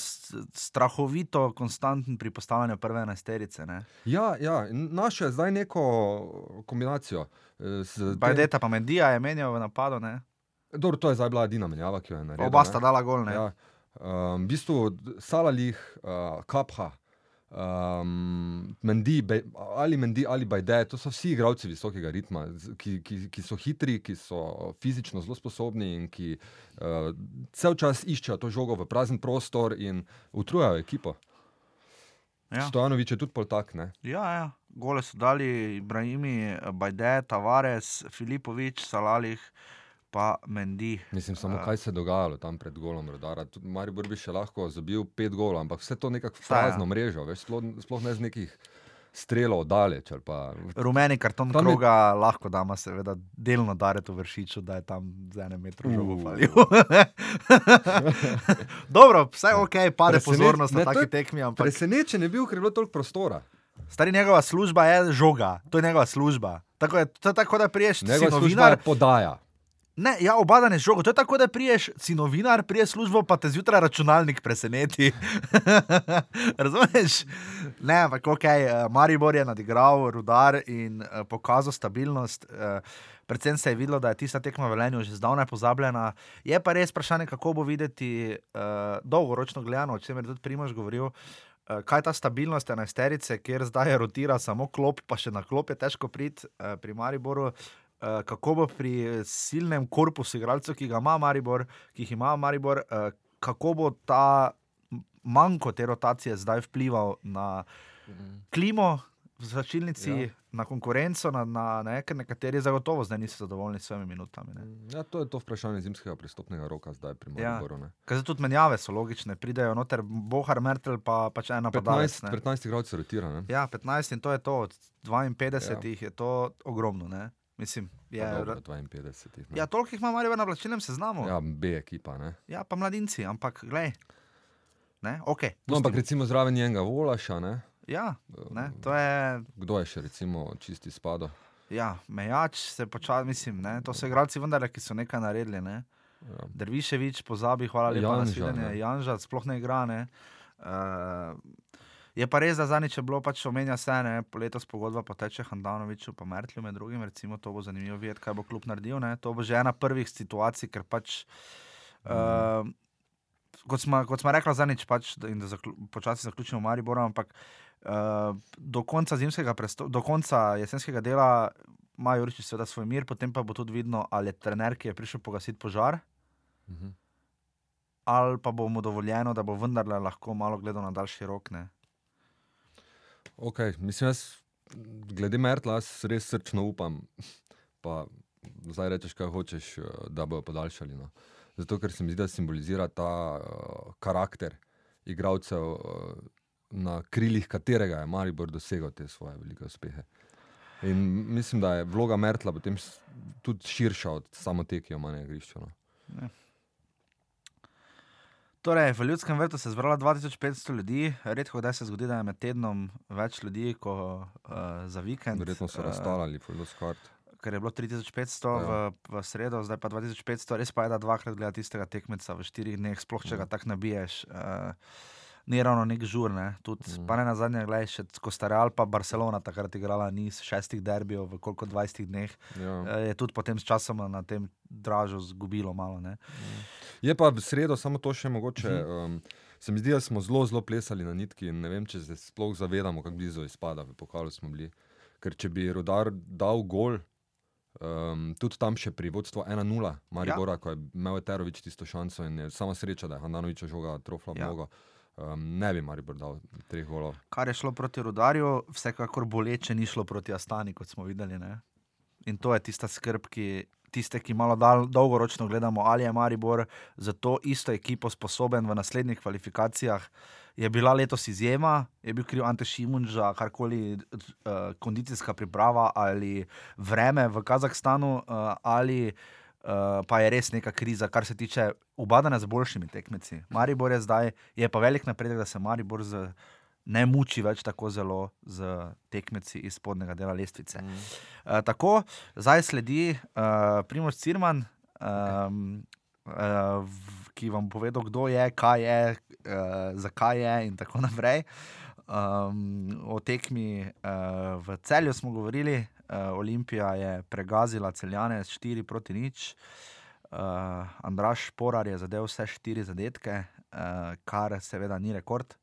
strahovito konstanten pri postavljanju prve enajsterice. Ja, ja. naše zdaj neko kombinacijo. Bajdeta pa Medija je menjal v napadu. Ne? Dobro, to je zdaj bila edina menjava, ki jo je naredila. Oba sta dala gol. Ja. Um, v bistvu Salalih, uh, Kapha, um, Mendi, Be, ali Mendi ali Bajde, to so vsi igralci visokega ritma, ki, ki, ki so hitri, ki so fizično zelo sposobni in ki uh, cel čas iščejo to žogo v prazen prostor in utrujajo ekipo. Ja. Stojanovič je tudi pol tak. Ne? Ja, ja. Gole so dali Ibrahimi, Bajde, Tavares, Filipovič, Salalih pa Mendi. Mislim, samo uh, kaj se je dogajalo tam pred golom rodara. Maribor bi še lahko zabil pet golov, ampak vse to nekako prazno ja. mrežo, veš, sploh, sploh ne z nekih. Strelo daleč. Pa... Rumeni karton tam kroga je... lahko dama, seveda, delno dareti v vršiču, da je tam z enem metrom žogo falil. Dobro, vse je ok, pade Preseneč... pozornost na taki tekmi. Ampak... Presenečen je bil, ker je bilo toliko prostora. Stari njegova služba je žoga, to je njegova služba. Tako je, to je tako, da priješ njegova služba podaja. Ne, ja, obadane žogo. To je tako, da priješ, si novinar, priješ službo, pa te zjutraj računalnik preseneti. Razumeš? Ne, ampak ok, eh, Maribor je nadigral rudar in uh, pokazal stabilnost. Uh, predvsem se je videlo, da je tista tekma v Lenju že zdavnaj pozabljena. Je pa res vprašanje, kako bo videti uh, dolgoročno gledano, o čemer je tudi Primož govoril. Uh, kaj je ta stabilnost enajsterice, kjer zdaj rotira samo klop, pa še na klop je težko priti uh, pri Mariboru. Uh, kako bo pri silnem korpusu igralcev, ki Maribor, ki jih ima Maribor, uh, kako bo ta manjko te rotacije zdaj vplival na klimo v začilnici, ja. na konkurenco, na, na ne, ker nekateri zagotovo zdaj niso zadovoljni s svojimi minutami. Ne. Ja, to je to vprašanje zimskega pristopnega roka zdaj pri Ja. Mariboru. ne. Ker tudi menjave so logične, pridejo noter Bohar, Mertel, pa pač ena pa 15, 15 igralcev rotira. ne. Ja, 15 in to je to, od 52 Ja. je to ogromno. Ne? Mislim, je, dobro, 52. jih, ne. ja, toliko jih ima Marijo na plačilnem seznamu. Ja. B ekipa. Ne? ja, pa mladinci, ampak glej. Ne, okay, No, ampak recimo zraven njenega Volaša, ne? Ja, ne, to je. kdo je še recimo čisti spado? Ja, mejač se počasi, mislim, ne, to so igralci vendar, ki so nekaj naredili. Ne. Ja. Derviševič, pozabi, hvala lepa Janža, svidenje. ne. Janža sploh ne igra. Ne. Uh, je pa res, da zadnjič je bilo pač omenja se, ne, letos pogodba poteče Handanoviču, pa Mertlju med drugim, recimo to bo zanimivo videti, kaj bo klub naredil. Ne. To bo že ena prvih situacij, ker pač. Uh, Kot smo, kot smo rekli zadnjič, pač, da, in da zaklu, počasi zaključimo Maribor, ampak uh, do konca zimskega, presto, do konca jesenskega dela ima Jurič seveda svoj mir, potem pa bo tudi vidno, ali je trener, ki je prišel pogasiti požar, Mhm. ali pa bo mu dovoljeno, da bo vendarle lahko malo gledal na daljši rok. Ne? Okay, mislim, jaz, glede Mertla, jaz res srčno upam. Pa zdaj rečeš, kaj hočeš, eh, da bojo podaljšali. No. Zato, ker se mi zdi, da simbolizira ta uh, karakter igralcev, uh, na krilih katerega je Maribor dosegel te svoje velike uspehe. In mislim, da je vloga Mertla potem tudi širša od samo te, ki jo ima na igrišču. No. Torej, v Ljudskem vrtu se je zbralo 2500 ljudi, redko kdaj se zgodi, da je med tednom več ljudi kot uh, za vikend. Verjetno so eh, razstalali, Fuldos kart. ker je bilo 3500 ja. Ja. v, v sredo, zdaj pa 2500, res pa je, da dvakrat gleda tistega tekmeca v štirih dneh, sploh če ga Mhm. tako nabiješ. Uh, Ni ravno nek žur, ne? tudi mm. Mhm. pa ne na zadnje, gledaj, še ko sta Real pa Barcelona takrat igrala niz šestih derbijev v koliko 20 dneh, Ja. eh, je tudi potem s časom na tem dražu zgubilo malo. Ne? Je pa v sredo samo to še mogoče. Mhm. Um, se mi zdi, da smo zelo, zelo plesali na nitki in ne vem, če se sploh zavedamo, kako blizu izpada v pokalu smo bili. Ker če bi rodar dal gol, um, tudi tam še pri vodstvu 1-0, Maribora, ja. ko je imel Terovič tisto šanso in je sama sreča, da je Handanovič žoga trofla Ja. ja. mnogo. Um, ne bi Maribor dal treh golov. Kar je šlo proti Rudarju, vsekakor boleče ni šlo proti Astani, kot smo videli. Ne? In to je tista skrb, ki. Tiste, ki malo dal, dolgoročno gledamo, ali je Maribor za to isto ekipo sposoben v naslednjih kvalifikacijah. Je bila letos izjema, je bil kriv Ante Šimunža, karkoli, uh, kondicijska priprava ali vreme v Kazahstanu, uh, ali uh, pa je res neka kriza, kar se tiče ubadanja z boljšimi tekmeci. Maribor je zdaj, je pa velik napredek, da se Maribor z, ne muči več tako zelo z tekmeci iz spodnjega dela lestvice. Mm. Uh, tako, zdaj sledi uh, Primož Cirman, um, uh, v, ki vam povedal, kdo je, kaj je, uh, zakaj je in tako naprej. Um, o tekmi uh, v celju smo govorili, uh, Olimpija je pregazila celjane s 4 proti nič. Uh, Andraš Porar je zadev vse štiri zadetke, uh, kar seveda ni rekord.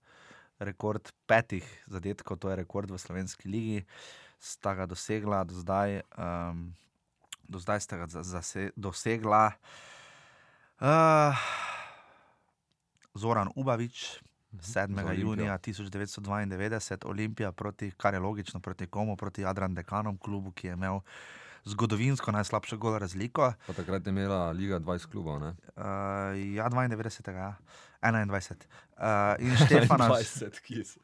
Rekord petih zadetkov, to je rekord v slovenski ligi, sta ga dosegla do zdaj. Um, do zdaj sta ga za, zase, dosegla uh, Zoran Ubavič, 7. za Olimpijo. junija 1992, Olimpija proti, kar je logično, proti komu, proti Adrian Dekanom, klubu, ki je imel zgodovinsko najslabšo gol razliko. Pa takrat je imela Liga 20 klubov. ne? Uh, ja, 92, ja. 21. Uh, in Štefana. 20, ki so,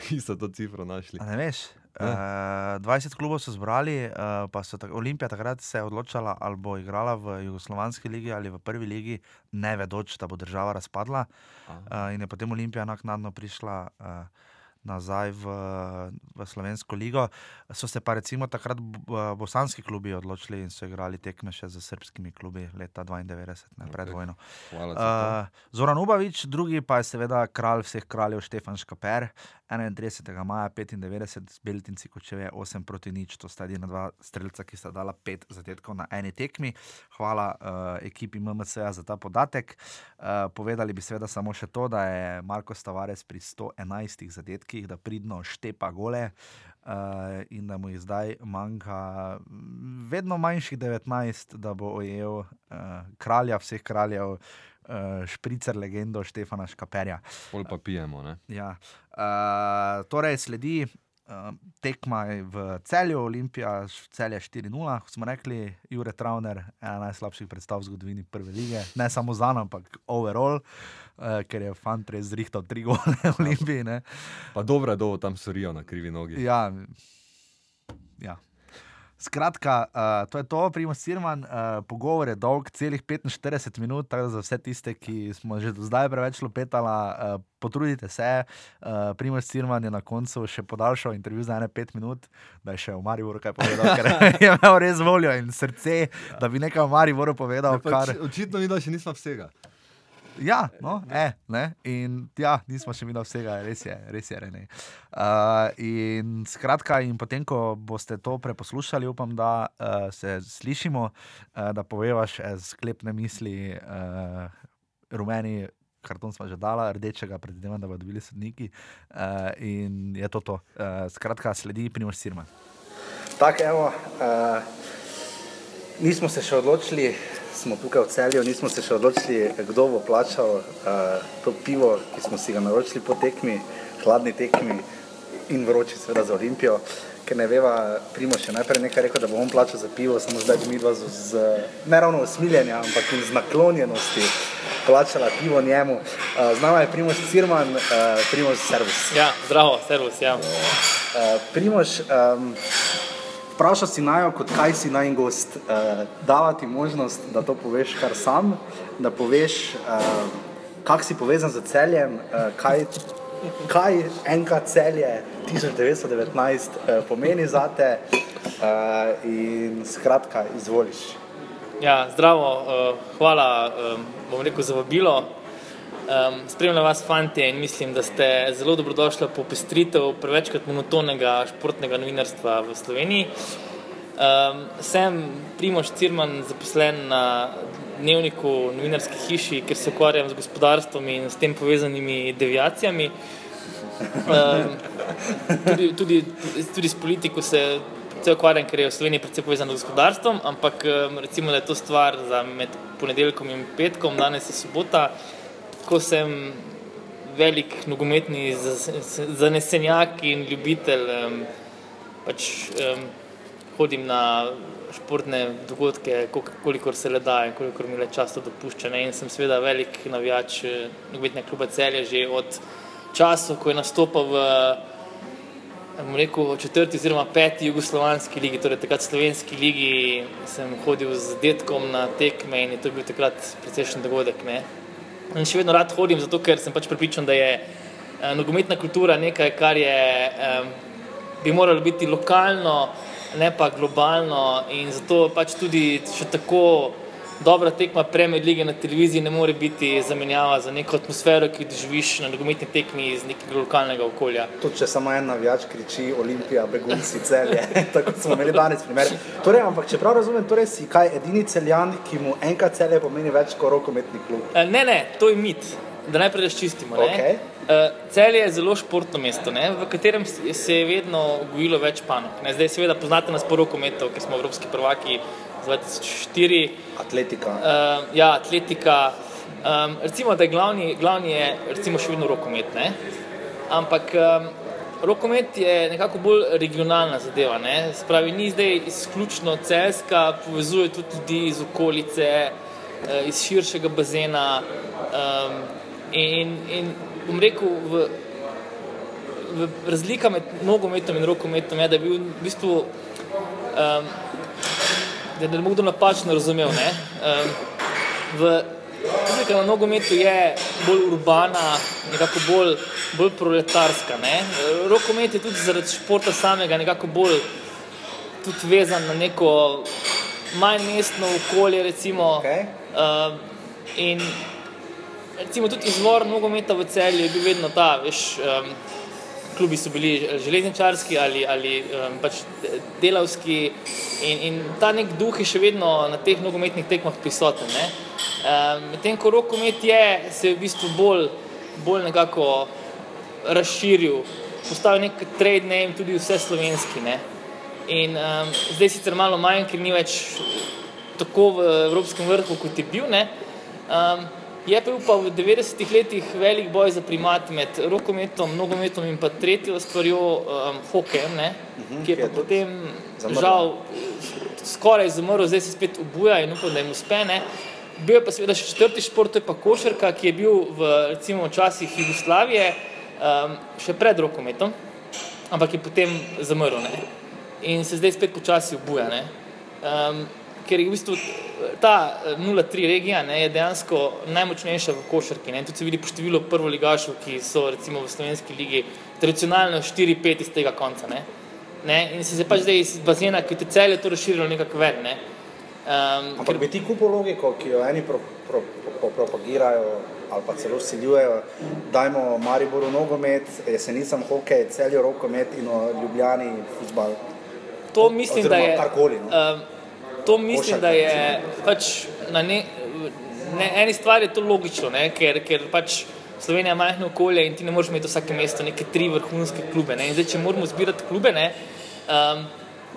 ki so to cifro našli. A ne veš? Uh, 20 klubov so zbrali, uh, pa so tak, Olimpija takrat se je odločila, ali bo igrala v Jugoslovanski ligi ali v prvi ligi, ne vedoč, da bo država razpadla. Uh, in je potem Olimpija naknadno prišla uh, nazaj v, v Slovensko ligo. So se pa recimo takrat b- bosanski klubi odločili in so igrali tekme še z srpskimi klubi leta 92, ne pred Ok. vojno. Uh, Zoran Ubavič, drugi pa je seveda kralj vseh kraljev Štefan Škaper, 31. maja 95, z Beltinci Kočeve 8 proti nič, to sta edina dva streljca, ki sta dala pet zadetkov na eni tekmi. Hvala uh, ekipi MMC-ja za ta podatek. Uh, povedali bi seveda samo še to, da je Marko Stavares pri 111 zadetkih, da pridno štepa gole. Uh, in da mu je zdaj manjka mm, vedno manjših 19, da bo ojel uh, kralja vseh kraljev, uh, špricer legendo Štefana Škaperja. Pol pa pijemo. Ne? Ja. Uh, torej, sledi uh, tekma v celju, Olimpija, celje 4-0, kot smo rekli, Jure Trauner, ena najslabših predstav v zgodovini prve lige, ne samo za nami, ampak overall, uh, ker je fant res zrihtal tri gole v Olimpiji. Ne. Pa dobro da tam sorijo na krivi nogi. Ja, ja. Skratka, uh, to je to, Primo Sirman. Uh, pogovor je dolg, celih 45 minut, tako da za vse tiste, ki smo že do zdaj preveč lopetali, uh, potrudite se. Uh, Primo Sirman je na koncu še podaljšal intervju za ene 5 minut, da je še v Mariboru kaj povedal, ker je imel res voljo in srce, da bi nekaj v Mariboru povedal. Ja, pa Kar... oči- Očitno mi da še nismo vsega. Ja, no, e, ne, in ja, nismo še imeli vsega, res je, res je. Rene. Uh, in skratka, in potem, ko boste to preposlušali, upam, da uh, se slišimo, uh, da poveva še sklepne misli, uh, rumeni. Karton smo že dala, rdečega, predvidevam, da bodo dobili sodniki. Uh, in je to to. Uh, skratka, sledi Primož Sirma. Tako, evo, uh, nismo se še odločili, smo tukaj v celju, nismo se še odločili, kdo bo plačal uh, to pivo, ki smo si ga naročili po tekmi, hladni tekmi in vroči, seveda za Olimpijo. Ker ne veva, Primo še najprej nekaj rekel, da bo on plačal za pivo, samo zdaj bi mi dva z, z ne ravno usmiljenja, ampak z naklonjenosti plačala pivo njemu. Uh, z nami je Primož Cirman, uh, Primož Servus. Ja, zdravo, servus. Ja. Uh, Primož, um, vprašal si najo, kot kaj si naj gost, uh, dava ti možnost, da to poveš kar sam, da poveš, uh, kak si povezan z celjem, uh, kaj, kaj enka celje 1919 uh, pomeni za te uh, in skratka, izvoliš. Ja, zdravo, uh, hvala, um, bom rekel, za vabilo. Um, spremljam vas, fanti, in mislim, da ste zelo dobrodošli po pestritev prevečkrat monotonega športnega novinarstva v Sloveniji. Um, sem Primoš Cirman, zaposlen na dnevniku novinarske hiši, ker se ukvarjam z gospodarstvom in s tem povezanimi deviacijami. Um, tudi, tudi, tudi s politiko se predvsej ukvarjam, ker je v Sloveniji predvsej povezano z gospodarstvom, ampak recimo, da je to stvar za med ponedeljkom in petkom, danes je sobota, ko sem velik nogometni zanesenjak in ljubitelj, um, pač um, hodim na športne dogodke, kol- kolikor se le da in kolikor mi le čas to dopušča. In sem seveda velik navijač eh, nogometnega kluba Celje že od časov, ko je nastopal v bom rekel, četrti oziroma peti jugoslovanski ligi, torej takrat slovenski ligi, sem hodil z detkom na tekme in je to bil takrat precejšen dogodek. Ne? In še vedno rad hodim, zato ker sem pač prepričan, da je eh, nogometna kultura nekaj, kar je, eh, bi moralo biti lokalno, ne pa globalno. In zato pač tudi še tako dobra tekma Premier lige na televiziji ne more biti zamenjava za neko atmosfero, ki jo doživiš na nogometni tekmi iz nekega lokalnega okolja. Tudi če samo en navijač kriči, Olimpija, begunci, celje, tako smo imeli danes primer. Torej, ampak če prav razumem, torej si kaj edini celjan, ki mu enkrat celje pomeni več kot rokometni klub. Eh, Ne, ne, to je mit, da najprej razčistimo. ne. Okej. Eh, Celje je zelo športno mesto, ne, v katerem se je vedno gojilo več panog. Zdaj, seveda, poznate nas po rokometu, ker smo evropski prvaki z 2004. Atletika. Uh, ja, atletika. Um, recimo, da je glavni, glavni je recimo še vedno rokomet. Ne? Ampak um, rokomet je nekako bolj regionalna zadeva. Ne? Spravi, ni zdaj izključno celska, povezuje tudi ljudi iz okolice, uh, iz širšega bazena. Um, in, in bom rekel, v, v razlika med nogometom in rokometom je, da je bil v bistvu. Um, da ne bo kdo napačno razumel. Ne? Um, v publika na nogometu je bolj urbana, nekako bolj, bolj proletarska. Ne? Rokomet je tudi zaradi športa samega nekako bolj vezan na neko manj mestno okolje. Recimo, Okay. uh, in recimo tudi izvor nogometa v celju je bil vedno ta, veš. Um, Klubi so bili železničarski ali, ali um, pač delavski, in, in ta nek duh je še vedno na teh nogometnih tekmah prisoten. Um, Medtem ko rokomet je se v bistvu bolj, bolj nekako razširil, postal nek trade name, tudi vse slovenski. Ne? In um, zdaj sicer malo manj, ker ni več tako v evropskem vrhu, kot je bil. Ne? Um, je bil pa v 90-ih letih velik boj za primat med rokometom, nogometom in pa tretjo stvarjo, um, hokejem, ne? ki je ki je pa potem zamrl. žal skoraj zamrl, zdaj se spet obuja in upam, da jim uspe. Ne? Bil je pa seveda še četrti šport, to je pa košarka, ki je bil v recimo časih Jugoslavije um, še pred rokometom, ampak je potem zamrl ne? in se zdaj spet počasi obuja. ne. Um, ker je v bistvu ta eh, 0-3 regija ne, je dejansko najmočnejša v košarki. Ne. Tudi se vidi po številu prvoligašov, ki so recimo v slovenski ligi tradicionalno 4-5 iz tega konca. Ne. Ne, in se je pač zdaj iz bazena, ki te celje to razširilo nekako ven. Ne. Um, Ampak bi ti kupil logiko, ki jo eni pro, pro, pro, propagirajo ali pa celo siljujejo, dajmo Mariboru nogomet, jesenicam hokej, celju rokomet in Ljubljani futbal. to mislim, da oziroma je. karkoli, no. Um, to mislim, da je pač na ne, ne, eni stvari je to logično, ne, ker, ker pač Slovenija je majhno okolje in ti ne moreš imeti vsake mesto neke tri vrhunske klube. Ne. In zdaj, če moramo zbirati klube, ne, um,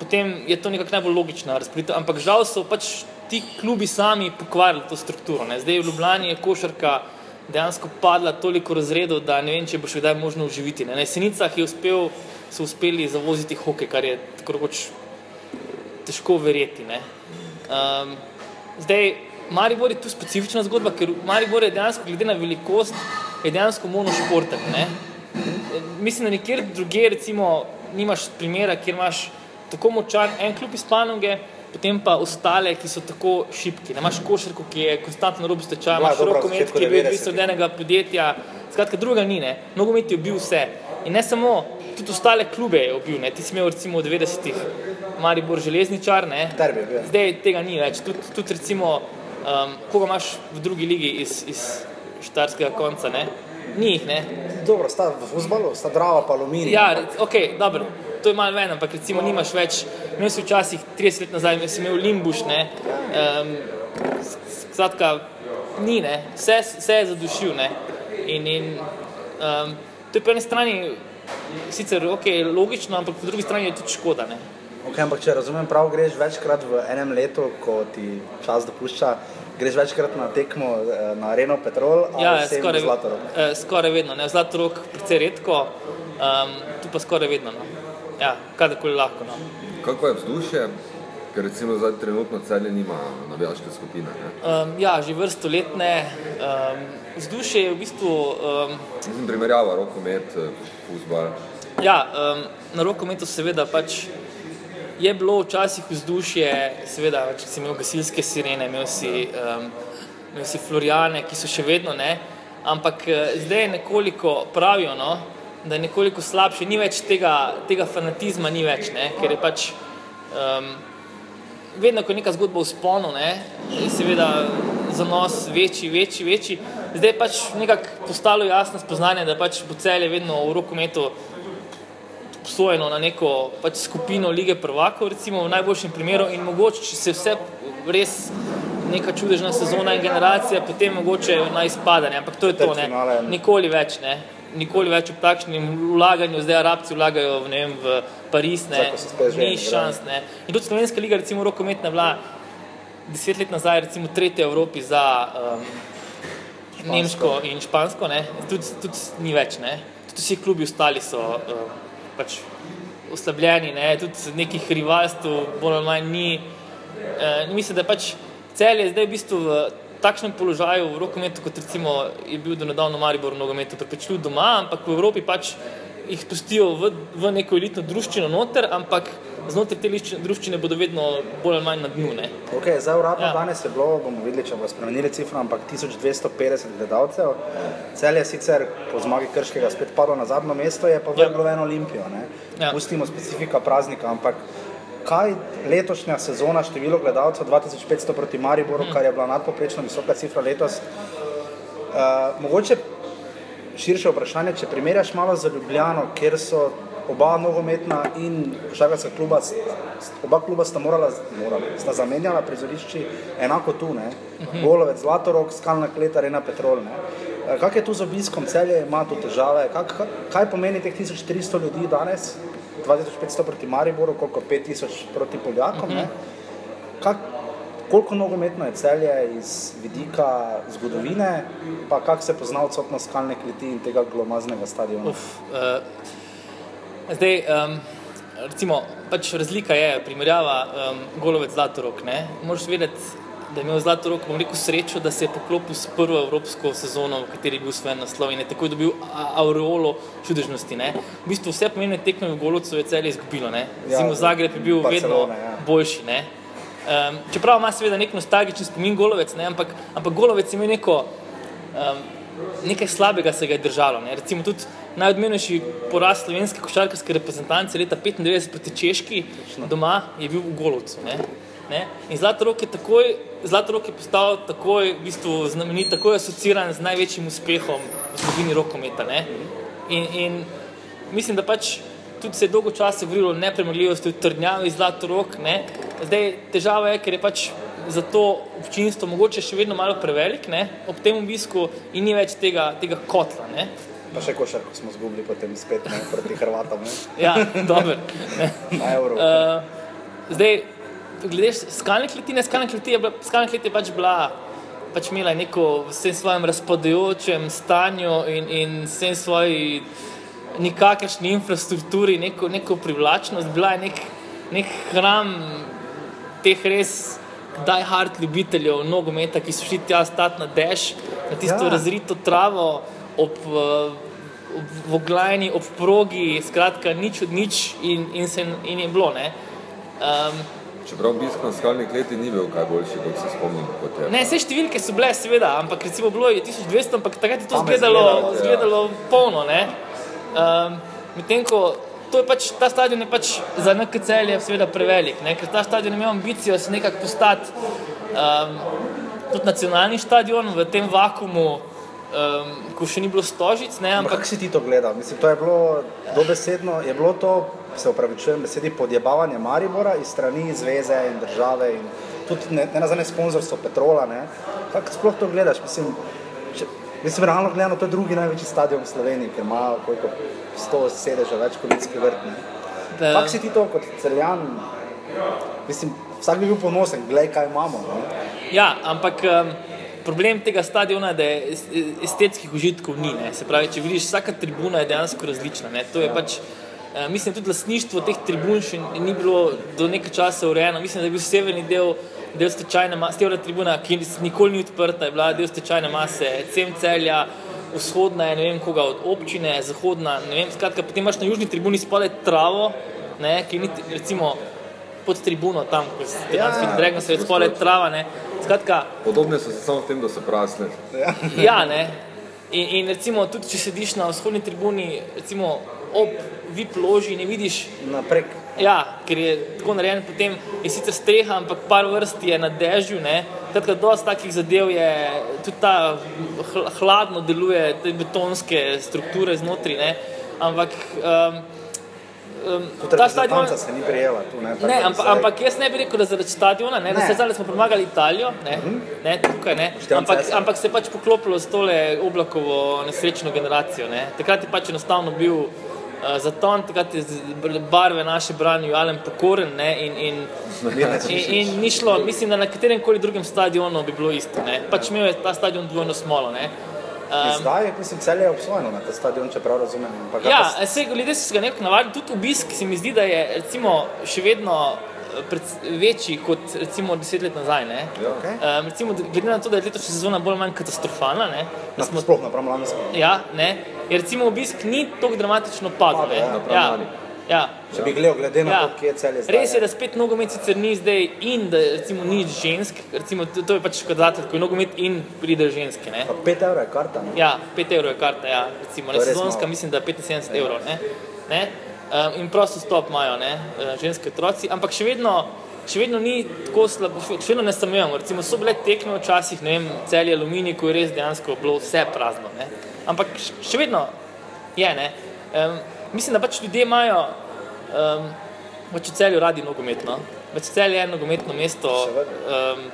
potem je to nekako najbolj logična razprava. Ampak žal so pač ti klubi sami pokvarili to strukturo. Ne. Zdaj v Ljubljani je košarka dejansko padla toliko razredov, da ne vem, če bo še kdaj možno uživiti. Ne. Na Jesenicah je uspel, so uspeli zavoziti hokej, kar je tako rekoč težko verjeti. ne. Um, zdaj, Maribor je tu specifična zgodba, ker Maribor je dejansko, glede na velikost, je dejansko monošportek. Ne? Mislim, da nikjer drugje, recimo, nimaš primera, kjer imaš tako močan en klub iz panoge, potem pa ostale, ki so tako šipki. Ne imaš košarko, ki je konstantno rob stečaja, je imaš rokomet, ki je bil 90-ih. odvisen od enega podjetja, skratka, druga ni, ne. Nogomet je bil vse. In ne samo, tudi ostale klube je ubil, ne. Ti si imel recimo v 90-ih Maribor železničar, ne. Derbi ja. Zdaj tega ni več. Tudi, tudi recimo, um, koga imaš v drugi ligi iz, iz štarskega konca, ne. Ni jih, ne. Dobro, sta v futbalu, sta Drava pa Aluminij. Ja, ok, dobro, to je malo ven, ampak recimo nimaš več, imel si včasih 30 let nazaj, si imel Limbuš, ne, um, skratka, ni, ne, vse, vse je zadušil, ne, in, in um, to je po eni strani sicer ok, logično, ampak po drugi strani je tudi škoda, ne. Okay, ampak če razumem prav, greš večkrat v enem letu, ko ti čas dopušča, greš večkrat na tekmo eh, na Areno Petrol ali Ja, skoraj, Zlatorog. eh, skoraj vedno, ne, Zlatorog precej redko, um, tu pa skoraj vedno, no. Ja, kadarkoli lahko, no. Kako je vzdušje? Ker recimo zdaj trenutno celje nima navijaške skupine. Ne? Um, ja, že vrsto let ne. Um, vzdušje je v bistvu. Um, Mislim, primerjava rokomet, futbal. ja, um, na rokometu seveda pač je bilo včasih vzdušje, seveda, če si imel gasilske sirene, imel si, um, imel si Florijane, ki so še vedno ne. Ampak eh, zdaj je nekoliko pravijo, no, da je nekoliko slabše, ni več tega, tega fanatizma, ni več, ne, ker je pač. Um, vedno, ko je neka zgodba v sponu, ne, seveda zanos večji, večji, večji. Zdaj je pač nekako postalo jasno spoznanje, da pač bo celje vedno v rokometu obsojeno na neko pač skupino lige prvakov, recimo v najboljšem primeru in mogoče, če se vse res neka čudežna sezona in generacija, potem mogoče na izpadanje, ampak to je to, ne, nikoli več, ne. Nikoli več ob takšnem vlaganju, zdaj Arabci vlagajo v, ne vem, v Pariz, ne, ni šans. Ne. In tudi slovenska liga, recimo rokometna, je bila deset let nazaj, recimo tretja v Evropi za um, Nemško in Špansko, ne. Tudi, tudi ni več. Ne. Tudi vsi klubi ostali so um, pač oslabljeni, ne. tudi nekih rivalstv, bolj ali manj ni. Uh, mislim, da pač cel je zdaj v bistvu v takšnem položaju v rokometu, kot recimo je bil do nedavno Maribor v nogometu, prepričljiv doma, ampak v Evropi pač jih pustijo v, v neko elitno druščino noter, ampak znotraj te liščine- druščine bodo vedno bolj ali manj na dnu. Ne? Okay, zdaj, uradno Ja. ja. danes je bilo, bomo videli, če bomo spremenili cifro, ampak 1250 gledalcev. Cel je sicer po zmagi Krškega spet padlo na zadnjo mesto, je pa Ja. vrglo eno Olimpijo. Ne? Ja. Pustimo specifika praznika, ampak kaj letošnja sezona, število gledalcev 2500 proti Mariboru, Mhm. kar je bila nadpoprečno visoka cifra letos. Uh, mogoče širše vprašanje, če primerjaš malo z Ljubljano, kjer so oba nogometna in košarkarska kluba, oba kluba sta morala, morala sta zamenjala prizorišči enako tu, ne? Golovec, Zlatorok, Skalna kleta, Arena Petrol. Ne? Eh, Kak je tu z obiskom, celje ima tu težave, Kak, kaj pomeni teh 1300 ljudi danes, 2500 proti Mariboru, koliko 5000 proti Poljakom, ne? Kak, koliko nogometno je celje iz vidika zgodovine, pa kako se pozna odsotnost skalne kleti in tega glomaznega stadiona. Uf, uh, zdaj, um, recimo, pač razlika je, primerjava um, golovec Zlatorok. Ne? Moraš vedeti, da je imel Zlatorok, bom rekel, srečo, da se je poklopil s prvo evropsko sezono, v kateri je bil svojen naslov in je takoj dobil aureolo čudežnosti. Ne? V bistvu vse pomembne tekme v Golovcu je celje izgubilo. Ne? Ja, Recimo Zagreb je bil vedno Barcelona, ja. boljši. Ne? Um, čeprav ima seveda nek nostalgičen spomin Golovec, ne? ampak, ampak Golovec je imel neko um, nekaj slabega se ga je držalo. Ne. Recimo tudi najodmevnejši poraz slovenske košarkarske reprezentance leta 95 proti Češki doma je bil v Golovcu. Ne. Ne. In Zlatorok je, takoj, Zlatorok je postal takoj v bistvu znamenit, takoj asociiran z največjim uspehom v zgodovini rokometa. Ne. In, in mislim, da pač tudi se je dolgo časa govorilo o nepremljivosti v trdnjavi Zlatorok. Ne. Zdaj težava je, ker je pač za to občinstvo mogoče še vedno malo prevelik ne, ob tem obisku in ni več tega, tega kotla. Ne. Pa še košarko smo zgubili potem spet ne, proti Hrvatom ne, Ja, dobro. ne. na Euro. Uh, zdaj, glede skalne kletine, skalna kleti je, bila, skalna klet je pač bila, pač imela neko vsem svojem razpadajočem stanju in, in vsem svoji nikakršni infrastrukturi, neko, neko privlačnost, bila je nek, nek hram teh res die hard ljubiteljev nogometa, ki so šli tja stati na deš, na tisto Ja. razrito travo ob, eh, ob voglajni, ob progi, skratka nič od nič in, in, se, in je bilo. Ne? Um, Čeprav obisk na skalni kleti ni bil kaj boljši, kot se spomnim. Kot je. Ne, vse številke so bile, seveda, ampak recimo bilo je 1200, ampak takrat je to izgledalo, ja. izgledalo polno. ne. Um, Medtem ko to je pač, ta stadion je pač za NKCL je seveda prevelik, ne, ker ta stadion ima ambicijo se nekako postati um, tudi nacionalni stadion v tem vakumu, um, ko še ni bilo stožic, ne, Ampak kako si ti to gledal? Mislim, to je bilo dobesedno, je bilo to, se upravičujem, besedi podjebavanje Maribora iz strani zveze in države in tudi ne, ne nazadnje sponzorstvo Petrola. Ne? Kako sploh to gledaš? Mislim, če, mislim, realno gledano, to je drugi največji stadion v Sloveniji, ker ima koliko 100 sedežev, več kot ljudski vrt. Kako si ti to kot celjan? Mislim, vsak bi bil ponosen, gledaj, kaj imamo. Ne? Ja, ampak um, problem tega stadiona je, da je es- estetskih užitkov ni. Ne. Se pravi, če vidiš, vsaka tribuna je dejansko različna. Ne. To je pač, uh, mislim, tudi lastništvo teh tribun še ni bilo do nekaj časa urejeno. Mislim, da je bil severni del. Del stečajne mase, severna tribuna, ki nikoli ni odprta, je bila del stečajne mase, cem celja, vzhodna je ne vem koga od občine, zahodna, ne vem, skratka, potem imaš na južni tribuni spodaj travo, ne, ki ni recimo pod tribuno tam, ko se Ja, tam ja, Dragon se je spodaj trava, ne. Skratka, Podobne so se samo v tem, da so prasne. ja, ne. In, in recimo tudi, če sediš na vzhodni tribuni, recimo ob VIP loži, ne vidiš, Naprek. Ja, ker je tako narejen, potem je sicer streha, ampak par vrst je na dežju, ne. Skratka, dosti takih zadev je, tudi ta hl hladno deluje, te betonske strukture znotraj, ne. Ampak um, um, Tudi ta stadion. se ni prijela tu. Ne, Ne, ampak, ampak jaz ne bi rekel, da zaradi stadiona, ne, ne. Da se zdaj smo premagali Italijo, ne, ne, tukaj ne, ampak, ampak se je pač poklopilo s tole oblakovo nesrečno generacijo. Ne. Takrat je pač enostavno bil uh, zaton, takrat je z- br- barve naše branil Alen Pokoren ne, in, in, in, in ni šlo, mislim, da na katerem koli drugem stadionu bi bilo isto. Ne. Pač imel je ta stadion dvojno smolo. Ne. Um, Zdaj, mislim, celje je obsojeno na ta stadion, če prav razumem. Ja, pa se, ljudje so se ga nekako navadili, tudi obisk se mi zdi, da je recimo, še vedno eh, pred, večji kot recimo deset let nazaj. Ne? Ja. Okej. Um, recimo, glede na to, da je letošnja sezona bolj ali manj katastrofalna, ne? da Na- smo Sploh napram lansko. Ja, ne. Je recimo obisk ni tako dramatično padel. Ne. ja. Ja, ja. Če bi gledal, glede na Ja. to, kje je cel je zdaj. Res je, da spet nogomet sicer ni zdaj in da recimo ni žensk, recimo, to, to je pač kazatelj, ko je nogomet in pride ženske. Ne. Pa 5 evrov je karta. Ne? Ja, 5 evrov je karta, ja, recimo, ne, sezonska mislim, da je 75 evrov. Ne, ne, um, in prosto stop imajo ne, eh, ženske otroci, ampak še vedno, še vedno ni tako slabo, še še vedno ne samujemo. Recimo so bile tekme včasih, ne vem, celje aluminij, ko je res dejansko bilo vse prazno. Ne. Ampak še vedno je. Ne. Um, mislim, da pač ljudje imajo um, pač v celju radi nogomet. No. Pač celje je nogometno mesto. Um,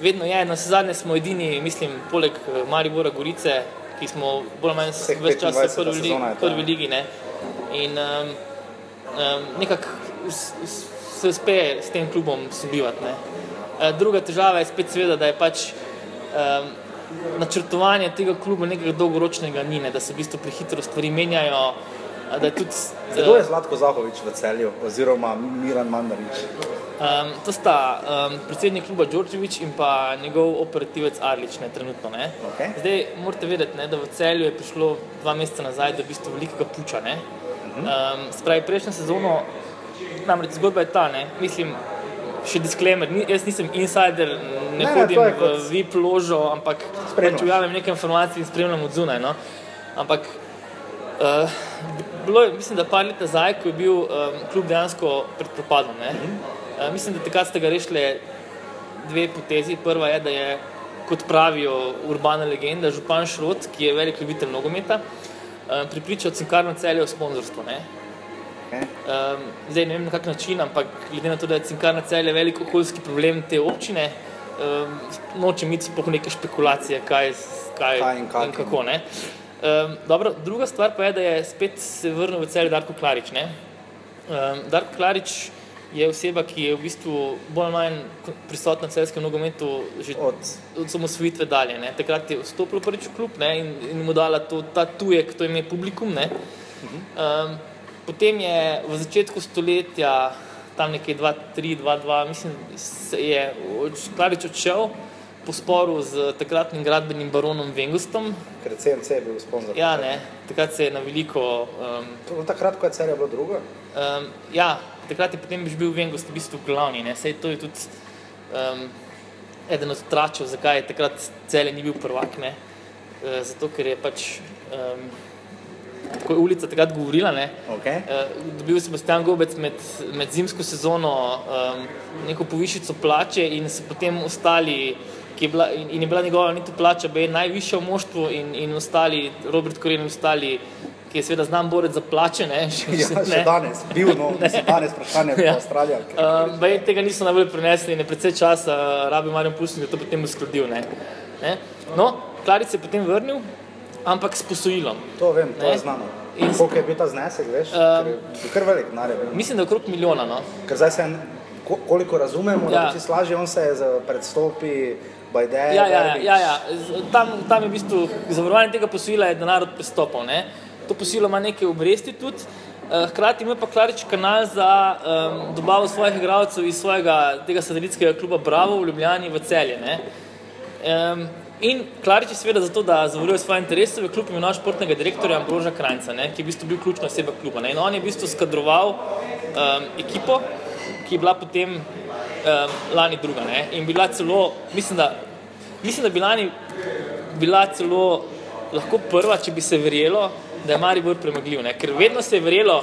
vedno je, na vse zadnje smo edini, mislim, poleg eh, Maribora Gorice, ki smo bolj ali manj več časa 25. v prvi, li, sezona je to, prvi ligi. Ne? In um, um, nekako se uspe s tem klubom sobivati. ne. Eh, Druga težava je spet seveda, da je pač um, načrtovanje tega kluba nekega dolgoročnega ni, ne? da se v bistvu prehitro stvari menjajo. Da je tudi, Kdo eh, je Zlatko Zahovič v celju, oziroma Miran Mandarič? Um, to sta um, predsednik kluba Đorđević in pa njegov operativec Arlič, ne trenutno. Ne. Okej. Zdaj morate vedeti, ne, da v celju je prišlo dva meseca nazaj do v bistvu velikega puča. Ne. Um, spravi prejšnjo sezono, namreč zgodba je ta, ne, mislim, še disclaimer, ni, jaz nisem insider, ne, Ne, ne, hodim to je v kot- VIP ložo, ampak pač objavim neke informacije in spremljam od zunaj. No. Ampak Uh, bilo je, mislim, da par let nazaj, ko je bil um, klub dejansko pred propadom. ne. Uh, mislim, da takrat ste ga rešili dve potezi. Prva je, da je, kot pravijo urbana legenda, župan Šrot, ki je velik ljubitelj nogometa, um, pripričal cinkarno celje o sponzorstvu. ne. Um, zdaj ne vem na kak način, ampak glede na to, da je cinkarna celje velik okoljski problem te občine, um, nočem iti po neke špekulacije, kaj, kaj, Kaj in in kako. Ne. Um, dobro, druga stvar pa je, da je spet se vrnil v celje Darko Klarič. Ne. Um, Darko Klarič je oseba, ki je v bistvu bolj ali manj prisotna v celskem nogometu že Od od samosvojitve dalje. Ne. Takrat je vstopil prvič v klub ne, in, in mu dala to, ta tujek, to ime publikum. Ne. Um, potem je v začetku stoletja, tam nekje 2-3, 2-2, mislim, se je Klarič odšel po sporu z takratnim gradbenim baronom Vengustom. ker CMC je bil sponzor. Ja, ne, takrat se je na veliko. Um, To je takrat, ko je celje bilo drugo. Um, ja, takrat je potem bil Vengust v bistvu glavni. Ne? Sej to je tudi um, eden od tračev, zakaj je takrat celje ni bil prvak. Ne? Uh, zato, ker je pač um, tako je ulica takrat govorila. Ne? Okay. Uh, dobil je Sebastian Gobec med, med zimsko sezono um, neko povišico plače in so potem ostali. ki Je bila, in in je bila njegova niti plača, bi najvišja v moštvu, in, in ostali, Robert Koren, in ostali, ki je seveda znan borec za plače. Ne, še, Ja, še danes, bil, no, mislim, danes vprašanje Ja. ja. Avstralija. Um, baje, tega niso najbolj prenesli in je predvsej časa uh, rabil Marjan Pusnik, da to potem uskladil. Ne. Ne. No, Klaric je potem vrnil, ampak s posojilom. To vem, to Ne. je znano. In- Koliko je bil ta znesek, veš? Um, kar velik denar je bil. Mislim, da okrog milijona. No. Ker zdaj se, koliko razumemo, Ja. da če slažje, on se je predstopi, Bajde, Ja, ja, ja, ja, ja. Tam, tam je v bistvu zavarovanje tega posojila, je denar od prestopov. Ne? To posojilo ima neke obresti tudi. eh, Hkrati ima pa Klarič kanal za um, dobavo svojih igralcev iz svojega tega satelitskega kluba Bravo v Ljubljani v celje. Ne? Um, in Klarič je seveda zato, da zavaruje svoje interese, v klub imenoval športnega direktorja Ambroža Krajca, ne, ki je v bistvu bil ključna oseba kluba. Ne. In on je v bistvu skadroval um, ekipo, ki je bila potem um, lani druga. Ne. In bila celo, mislim, da, mislim, da bi lani bila celo lahko prva, če bi se verjelo, da je Maribor premagljiv. Ne. Ker vedno se je verjelo,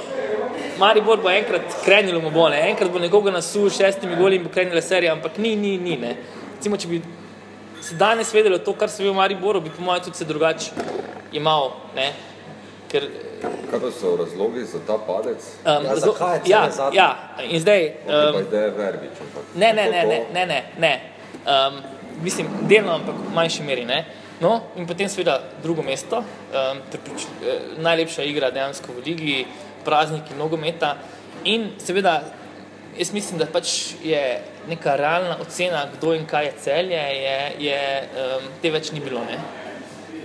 Maribor bo enkrat krenil bo, ne. enkrat bo nekoga nasul s šestimi goli in bo krenila serija, ampak ni, ni, ni. Ne. Recimo, če bi se danes vedelo to, kar se ve v Mariboru, bi po mojem tudi se drugače imel. Ne? Ker, Kaj pa so razlogi za ta padec? um, Ja, zakaj je ja, celo zadnje? ja, in zdaj. Okay, Um, pa ideja Verbič, ne, ne, ne, to- ne, ne, ne, ne. Um, mislim, delno, ampak v manjši meri. Ne? No, in potem seveda drugo mesto, um, preprič, eh, najlepša igra dejansko v ligi, prazniki nogometa in seveda jaz mislim, da pač je neka realna ocena, kdo in kaj je celje, je, je um, te več ni bilo. Ne?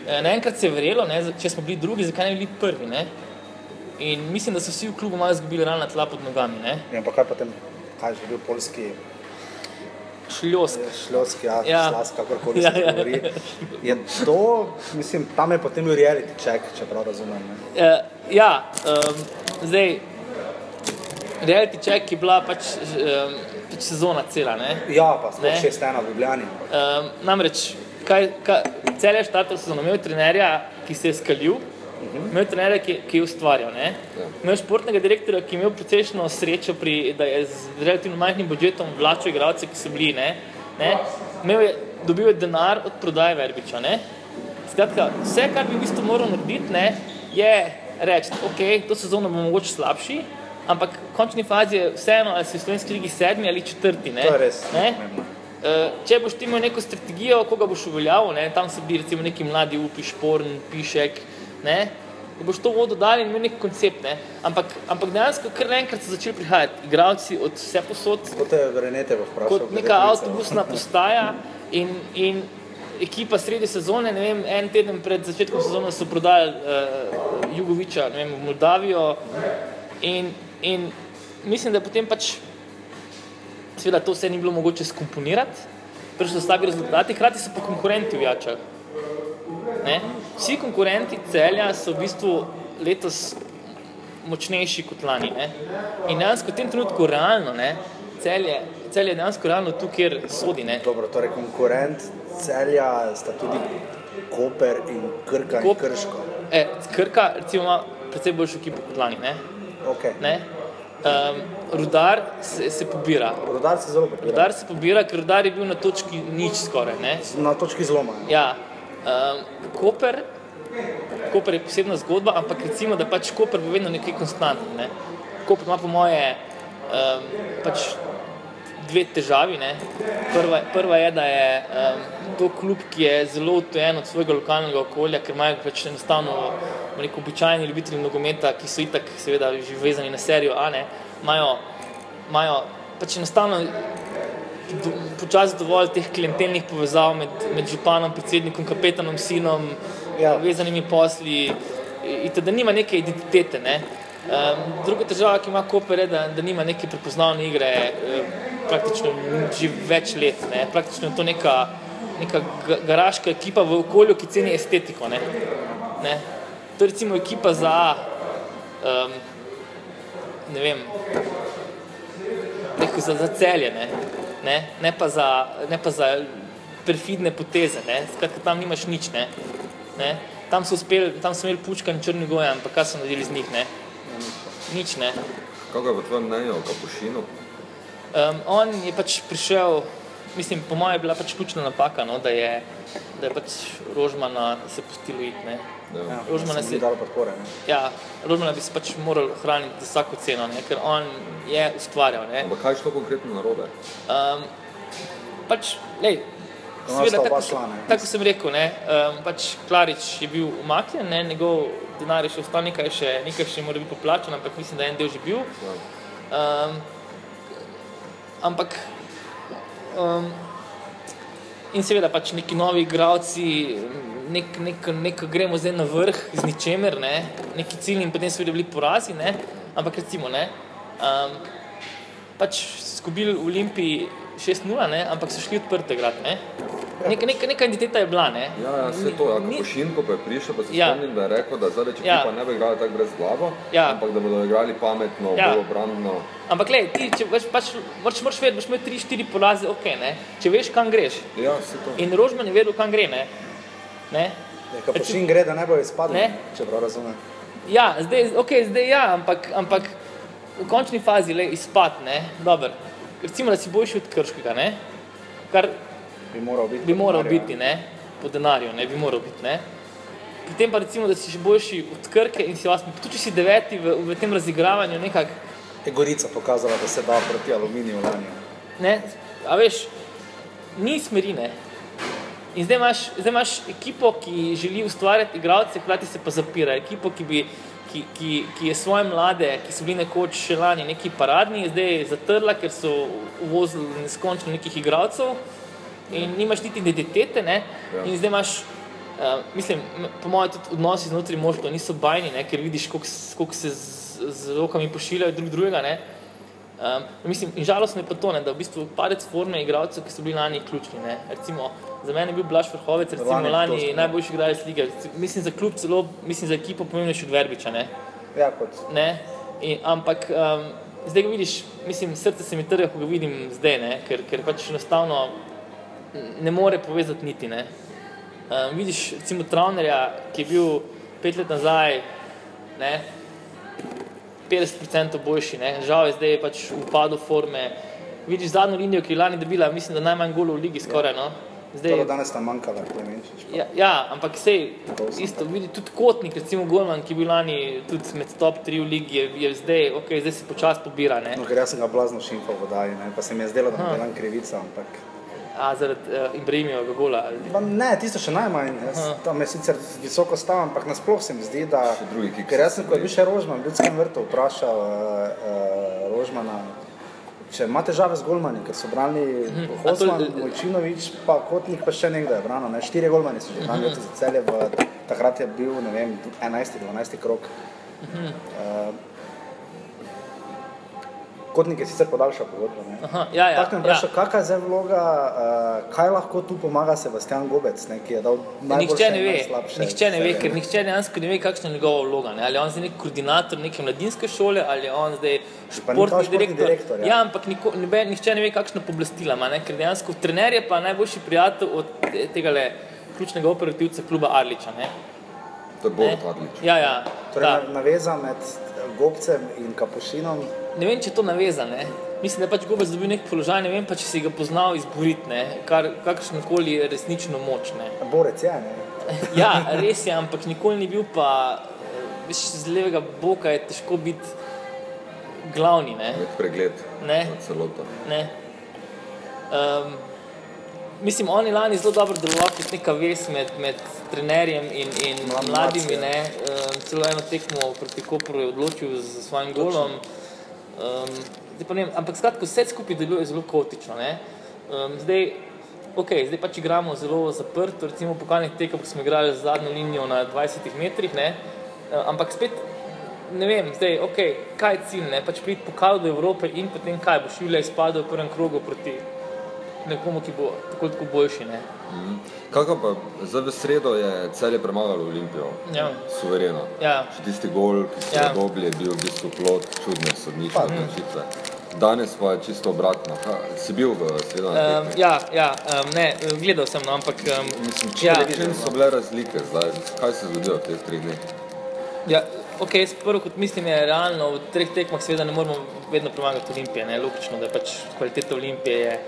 Eh, Naenkrat se je verjelo, ne, če smo bili drugi, zakaj ne bi bili prvi. Ne? In mislim, da so vsi v klubu malo izgubili realna tla pod nogami. Ne? Ja, ampak kaj potem, kaj je bil polski šljosk. Ja, Ja. ja. slaska, kakorkoli Ja, se ja. govori. Je to, mislim, tam je potem reality check, če prav razumem. Ne? Uh, ja, um, zdaj, reality check je bila pač, um, pač sezona cela. Ne? Ja, pa sploh Ne. 6-1 v Ljubljani. Um, namreč, kaj, kaj, cel je štartov sezono, imel je trenerja, ki se je skalil, imel je trenerja, ki, ki je ustvarjal. Ne? Imel je športnega direktorja, ki je imel precejšno srečo, pri, da je z relativno majhnim budžetom vlačil igralce, ki so bili. Ne? Ne? Imel je, dobil je denar od prodaje Verbiča. Ne? Skratka, vse, kar bi v bistvu moral narediti, ne, je reči, ok, to sezono mogoče slabši, ampak v končni fazi je vseeno, ali si v slovenski ligi sedmi ali četrti. Ne? To je res Ne? Uh, če boš ti imel neko strategijo, koga boš uveljavil, ne, tam so bili recimo neki mladi upi, šporn, pišek, ne, da boš to vodo dal in imel nek koncept, ne. Ampak, ampak dejansko kar naenkrat so začeli prihajati igralci od vse posod, Kot je Renete v vprašanju. kot neka avtobusna postaja in, in ekipa sredi sezone, ne vem, en teden pred začetkom sezone so prodali uh, Jugoviča ne vem, v Moldavijo in, in mislim, da potem pač Seveda to vse ni bilo mogoče skomponirati, prišli so slabi rezultati, hkrati so pa konkurenti ujačali. Ne? Vsi konkurenti celja so v bistvu letos močnejši kot lani. Ne? In dejansko v tem trenutku realno, ne? Celje, celje je dejansko realno tu, kjer sodi. Ne? Dobro, torej konkurent celja sta tudi Koper in Krka Kop- in Krško. E, Krka recimo ima precej boljšo ekipo kot lani. Ne? Okay. Ne? Um, rudar se, se pobira. Rudar se zelo popira. Rudar se pobira, ker rudar je bil na točki nič skoraj. Ne? Na točki zloma. Ja, um, Koper, Koper je posebna zgodba, ampak recimo, da pač Koper bo vedno nekaj konstantno. Ne. Koper ima po moje um, pač dve težavi. Ne. Prva, prva je, da je um, to klub, ki je zelo odtujen od svojega lokalnega okolja, ker imajo pač enostavno rekel, običajni ljubitelji nogometa, ki so itak seveda že vezani na serijo A, ne, imajo, imajo pač enostavno do, počasi dovolj teh klientelnih povezav med, med županom, predsednikom, kapetanom, sinom. Ja. vezanimi posli, in da nima neke identitete. Ne. Um, druga težava, ki ima Koper, je, da, da nima neke prepoznavne igre um, praktično že več let. Ne. Praktično je to neka, neka ga- garaška ekipa v okolju, ki ceni estetiko. Ne. Ne. To je recimo ekipa za, um, ne vem, rekel, za, za celje, ne, ne, ne, pa za, ne pa za perfidne poteze. Ne. Skratka, tam nimaš nič. Ne. Ne. Tam, so uspeli, tam so imeli pučka in črni goja, ampak kaj so naredili z njih? Ne. Nič ne. Kako je v tvojem mnenju o kapušinu? Um, on je pač prišel, mislim, po mojem je bila pač ključna napaka, no, da je, da je pač Rožmana se pustilo iti. Ne. Ja, Rožmana se se- ni dalo podpore. Ne. Ja, Rožmana bi se pač moral ohraniti za vsako ceno, ne, ker on je ustvarjal. Ne. Ampak kaj je šlo konkretno narobe? Um, pač, lej, seveda, tako, šla, ne. tako sem rekel, ne, um, pač Klarič je bil umaknjen, ne, njegov denar je še ostal, nekaj še, nekaj še mora biti poplačan, ampak mislim, da je en del že bil. Um, ampak um, in seveda pač neki novi igravci, nek, nek, nek, gremo zdaj na vrh z ničemer, ne, neki cilji in potem seveda bili porazi, ne, ampak recimo, ne, um, pač skubili v Olimpiji 6-0, ne, ampak so šli odprte grad, ne. Neka, neka, neka identiteta je bila, ne. Ja, ja, vse to, ja, Ni- Kapušin, ko pa je prišel, pa se Ja. spomnim, da je rekel, da zdaj če Ja. ekipa ne bo igrala tako brez glavo, Ja. ampak da bodo igrali pametno, Ja. bolj obrambno. Ampak, gledaj, ti, če veš, pač, moraš, moraš vedeti, boš imel 3-4 poraze, ok, ne, če veš, kam greš. Ja, vse to. In Rožman je vedel, kam gre, ne. ne? Ja, Kapušin gre, da ne bo izpadel, Ne. če prav razumem. Ja, zdaj, okay, zdaj ja, ampak, ampak v končni fazi le izpad, ne, dobro. Recimo, da si boljši od Krškega, ne, kar Bi moral biti. bi moral denarju, biti, ne, po denarju, ne, bi moral biti, ne. Potem pa recimo, da si še boljši od Krke in si osmi, tudi če si deveti v, v tem razigravanju nekako, Je Gorica pokazala, da se da proti aluminiju lani. ne, a veš, ni smeri, ne. In zdaj imaš, zdaj imaš ekipo, ki želi ustvarjati igralce, hkrati se pa zapira. Ekipo, ki, bi, ki, ki, ki je svoje mlade, ki so bili nekoč še lani neki paradni, zdaj je zatrla, ker so uvozili neskončno nekih igralcev in nimaš niti identitete. Ne? Ja. In zdaj imaš, uh, mislim, po mojem, tudi odnosi znotraj moštva niso bajni, ne? ker vidiš, koliko se z, z rokami pošiljajo drug drugega. Ne? Um, mislim, in žalostno je pa to, ne, da v bistvu padec forme igralcev, ki so bili lani ključni. Ne. Recimo, za mene je bil Blaž Vrhovec, recimo Lani lani, to lani smo. najboljši igralec lige. Mislim za klub celo, mislim za ekipo pomembnejši od Verbiča. Ne. Ja, kot Ne? In, ampak um, zdaj ga vidiš, mislim, srce se mi trga, ko ga vidim zdaj, ne? ker, ker pač enostavno ne more povezati niti. Ne? Um, vidiš, recimo, Travnerja, ki je bil pet let nazaj ne? 50% boljši, ne? žal je zdaj pač v upadu forme. Vidiš zadnjo linijo, ki je lani dobila, mislim, da najmanj golov v ligi skoraj. No? Zdaj, Torej, danes tam manjkalo, Klemenčič. Ja, ja, ampak sej, isto, vidi, tudi Kotnik, recimo Golman, ki je bil lani tudi med top 3 v ligi, je, je zdaj, ok, zdaj se počasi pobira, ne? No, ker jaz sem ga blazno šimfal v vodaji, ne? pa se mi je zdelo, da mu delam krivico, ampak... A zaradi uh, Ibrahimijevega gola. ali- ne, tisto še najmanj. Jaz, tam je sicer visoko stav, ampak nasploh se mi zdi, da... Še drugi kiks. Ker jaz sem, ko je bil še Rožman, v ljudskem vrtu vprašal uh, uh, Rožmana, če ima težave z golmani, ker so branili to- Hosman, Mojčinovič, pa Kotnik pa še nekdo je branil. Ne? Štiri golmani so že branili za celje, v, takrat je bil, ne vem, 11. 12. krok. Uh, Kotnik je sicer podaljšal pogodbo. ne. Aha, ja, ja, Tako me ja. vprašal, kakšna je zdaj vloga, uh, kaj lahko tu pomaga Sebastian Gobec, ne, ki je dal Nihče najboljše ne in ve, najslabše nihče ne ve, ker nihče dejansko ne ve, kakšna je njegova vloga. Ne? Ali je on zdaj nek koordinator neke mladinske šole, ali je on zdaj športni direktor. direktor, ja. ja, ampak niko, nebe, nihče ne ve, kakšna pooblastila ima, ne? ker dejansko trener je pa najboljši prijatelj od te- tega le ključnega operativca kluba Arliča. Ne? To je bolj Ne? odlično. Ja, ja. Torej, naveza med eh, Gobcem in Kapušinom. Ne vem, če je to navezano. Mislim, da je pač Gobec dobil nek položaj, ne vem pa, če si ga poznal izboriti, ne? kar kakršno koli resnično moč. Ne? Borec je, ne? Ja, res je, ampak nikoli ni bil pa, veš, z levega boka je težko biti glavni. Ne? Nek pregled Ne. na celoto. Ne? Um, mislim, oni lani zelo dobro delovali kot neka vez med, med trenerjem in, in Mlad- mladimi. mladci, Ne? Um, celo eno tekmo proti Kopru je odločil z svojim golom. Um, vem, ampak skratka, vse skupaj deluje zelo kaotično. ne. Um, zdaj, okay, zdaj pač igramo zelo zaprto, recimo po kalnih tekmah smo igrali zadnjo linijo na 20 metrih, ne? Uh, ampak spet ne vem, zdaj, okay, kaj je cilj, ne? pač priti pokal do Evrope in potem kaj boš Julija izpadel v prvem krogu proti nekomu, ki bo tako tako boljši. Ne? Kako pa, zdaj v sredo je celje premagalo Olimpijo, Ja. suvereno. Ja. Še tisti gol, ki so Ja. ga dobili, je bil v bistvu plod čudne sodniške odločitve. Danes pa je čisto obratno. Ha, si bil v sredo Um, ja, ja um, ne, gledal sem, no, ampak um, Mislim, ja, če čem so bile razlike zdaj? Kaj se je zgodilo v teh treh dneh? Ja, okay, prvo, kot mislim, je realno v treh tekmah, seveda ne moramo vedno premagati Olimpije. Ne? Logično, da pač kvaliteta Olimpije je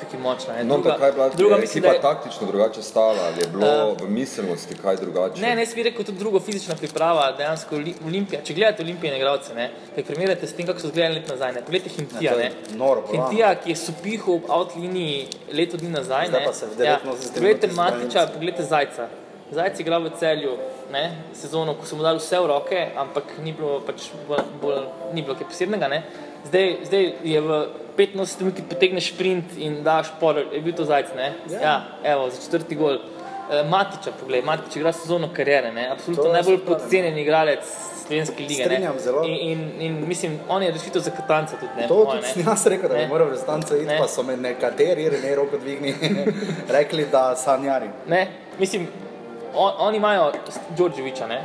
tukaj močna. Ne? No, druga, je bila druga je mislim, da je, taktično drugače stala, ali je bilo v miselnosti kaj drugače? Ne, ne, jaz bi rekel tudi drugo fizična priprava, dejansko Oli- Olimpija. Če gledate olimpijske igralce, jih primerjate s tem, kako so izgledali let nazaj. Ne. Poglejte Hintija, Ja, to ne. je noro. Hintija, ki je supihal v outliniji leto dni nazaj. Zdaj ne. pa se v ja. 89 Poglejte Matiča, poglejte Zajca. Zajec je igral v celju, ne, sezono, ko so mu dali vse v roke, ampak ni bilo, pač bolj, bolj, ni bilo kaj posebnega. Ne. Zdaj, zdaj je v 85 minut potegneš sprint in daš por, je bil to Zajec, ne? Ja. Ja, evo, za četrti gol. E, Matiča, poglej, Matič igra sezono karijere, ne? Absolutno je najbolj ne. podcenjen igralec slovenske lige. ne. Strinjam zelo. In, in, in mislim, on je rešitev za Katanca tudi, ne? To moje, tudi ne. sem jaz rekel, da bi Ne. moral v restanco iti, Ne. pa so me nekateri, ne roko dvigni, rekli, da sanjari. Ne, mislim, on, oni imajo Đorđeviča, ne?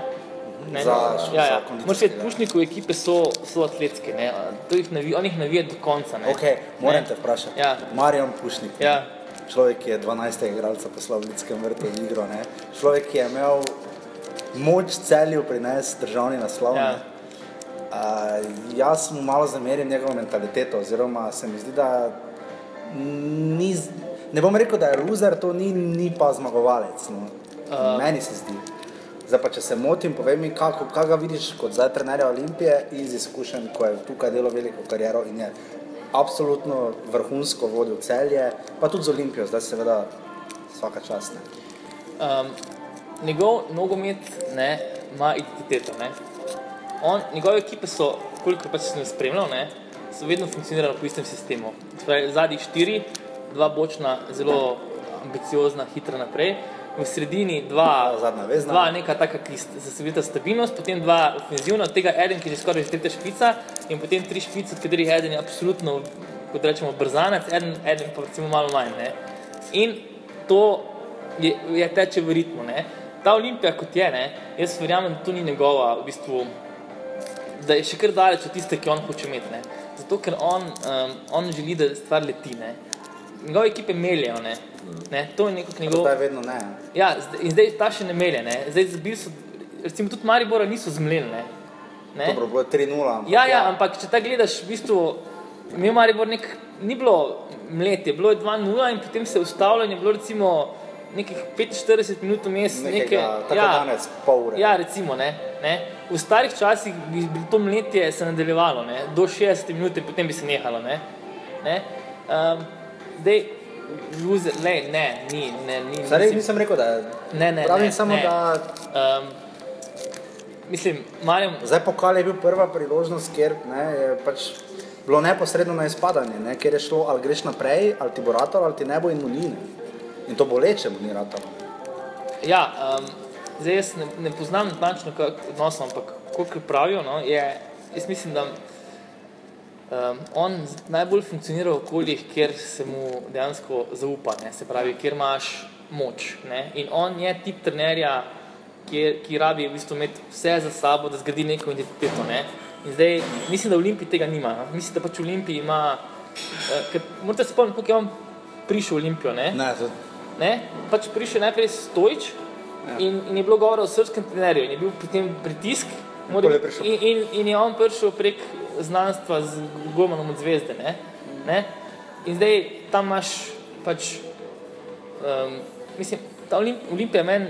Ne? Za- ja, ja. Moraš vedeti, pušnikov ekipe so, so atletske, ne? To jih navi, on jih navija do konca, ne? Ok, moram Ne. te vprašati. Ja. Marjan Pušnik. Ja, Človek, ki je 12. igralca poslal v Ljudskem vrtu v igro, ne? človek, ki je imel moč celju prinesti državni naslov. Ja. ne. Uh, jaz mu malo zamerim njegovo mentaliteto, oziroma se mi zdi, da ni, ne bom rekel, da je loser, to ni, ni pa zmagovalec. No. Uh. Meni se zdi. Zdaj pa, če se motim, povej mi, kako, kaj ga vidiš kot zdaj trenerja Olimpije iz izkušenj, ko je tukaj delal veliko kariero in je absolutno vrhunsko vodil celje, pa tudi z Olimpijo, zdaj seveda vsaka čast. Ne. um, njegov nogomet ne, ima identiteto. Ne. On, njegove ekipe so, koliko pač sem spremljal, ne, so vedno funkcionirale po istem sistemu. Zadnjih štiri, dva bočna, zelo ambiciozna, hitra naprej. V sredini dva, vezna. dva neka taka, ki zasebita stabilnost, potem dva ofenzivna, od tega eden, ki je že skoraj že tretja špica in potem tri špice, od katerih eden je absolutno, kot rečemo, brzanec, eden, eden pa recimo malo manj. Ne? In to je, je teče v ritmu. Ne? Ta olimpija kot je, ne? jaz verjamem, da to ni njegova, v bistvu, da je še kar daleč od tiste, ki on hoče imeti. Ne? Zato, ker on, um, on želi, da stvar leti. Ne? Njegove ekipe meljejo, ne? Ne? to je nekako njegov. Zdaj vedno ne. Ja, in zdaj ta še ne melje. Ne? Zdaj, zbil so, recimo, tudi Maribora niso zmleli. Ne? Ne? Dobro, bilo je 3-0. ampak Ja, ja, ampak če ta gledaš, v bistvu, mi je Maribor nek, ni bilo mletje, bilo je 2-0 in potem se je ustavljalo in je bilo recimo nekih 45 minut vmes. Nekega, neke, tako danes, pol ure. Ja, recimo, ne, ne. V starih časih bi, bi to mletje se nadaljevalo, ne, do 60 minut, in potem bi se nehalo. Ne, ne. Um, dej, luze, le, ne, ni, ne, ni. Zdaj mislim- nisem rekel, da je. Ne, ne, Pravim ne, samo, ne. da. Um, mislim, Marjam, Zdaj pokal je bil prva priložnost, kjer ne, je pač bilo neposredno na izpadanje, ne, kjer je šlo ali greš naprej, ali ti bo ratalo, ali ti ne bo in mu ni. Ne. In to boleče mu ni ratalo. Ja, um, zdaj jaz ne, ne poznam natančno odnos, ampak kot pravijo, no, je, jaz mislim, da um, on najbolj funkcionira v okoljih, kjer se mu dejansko zaupa, ne, se pravi, kjer imaš moč. Ne, in on je tip trenerja, kjer, ki rabi v bistvu imeti vse za sabo, da zgradi neko identiteto. Ne. In zdaj mislim, da Olimpij tega nima. No. Mislim, da pač Olimpij ima, uh, morate se spomniti, kako je on prišel v Olimpijo. Ne. Ne, to, Ne? Pač prišel najprej Stojč in, in je bilo govora o srpskem trenerju in je bil pri tem pritisk. prišel. In, in, in je on prišel prek znanstva z Gomanom od zvezde. Ne? Ne? In zdaj tam imaš pač, um, mislim, ta Olimp, Olimpija meni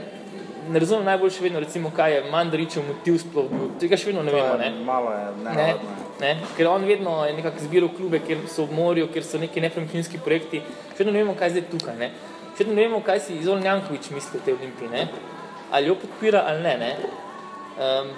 ne razumem najbolj še vedno, recimo, kaj je Mandaričev motiv sploh bil. Tega še vedno ne to vemo. Ne? malo je Ne, nenavadno. ne, ker on vedno je nekako zbiral klube, kjer so v morju, kjer so neki nepremičninski projekti. Še vedno ne vemo, kaj je zdaj tukaj. Ne. Še vedno ne vemo, kaj si Izol Jankovič misli o tej Olimpiji. Ne. Ali jo podpira ali ne. ne. Um,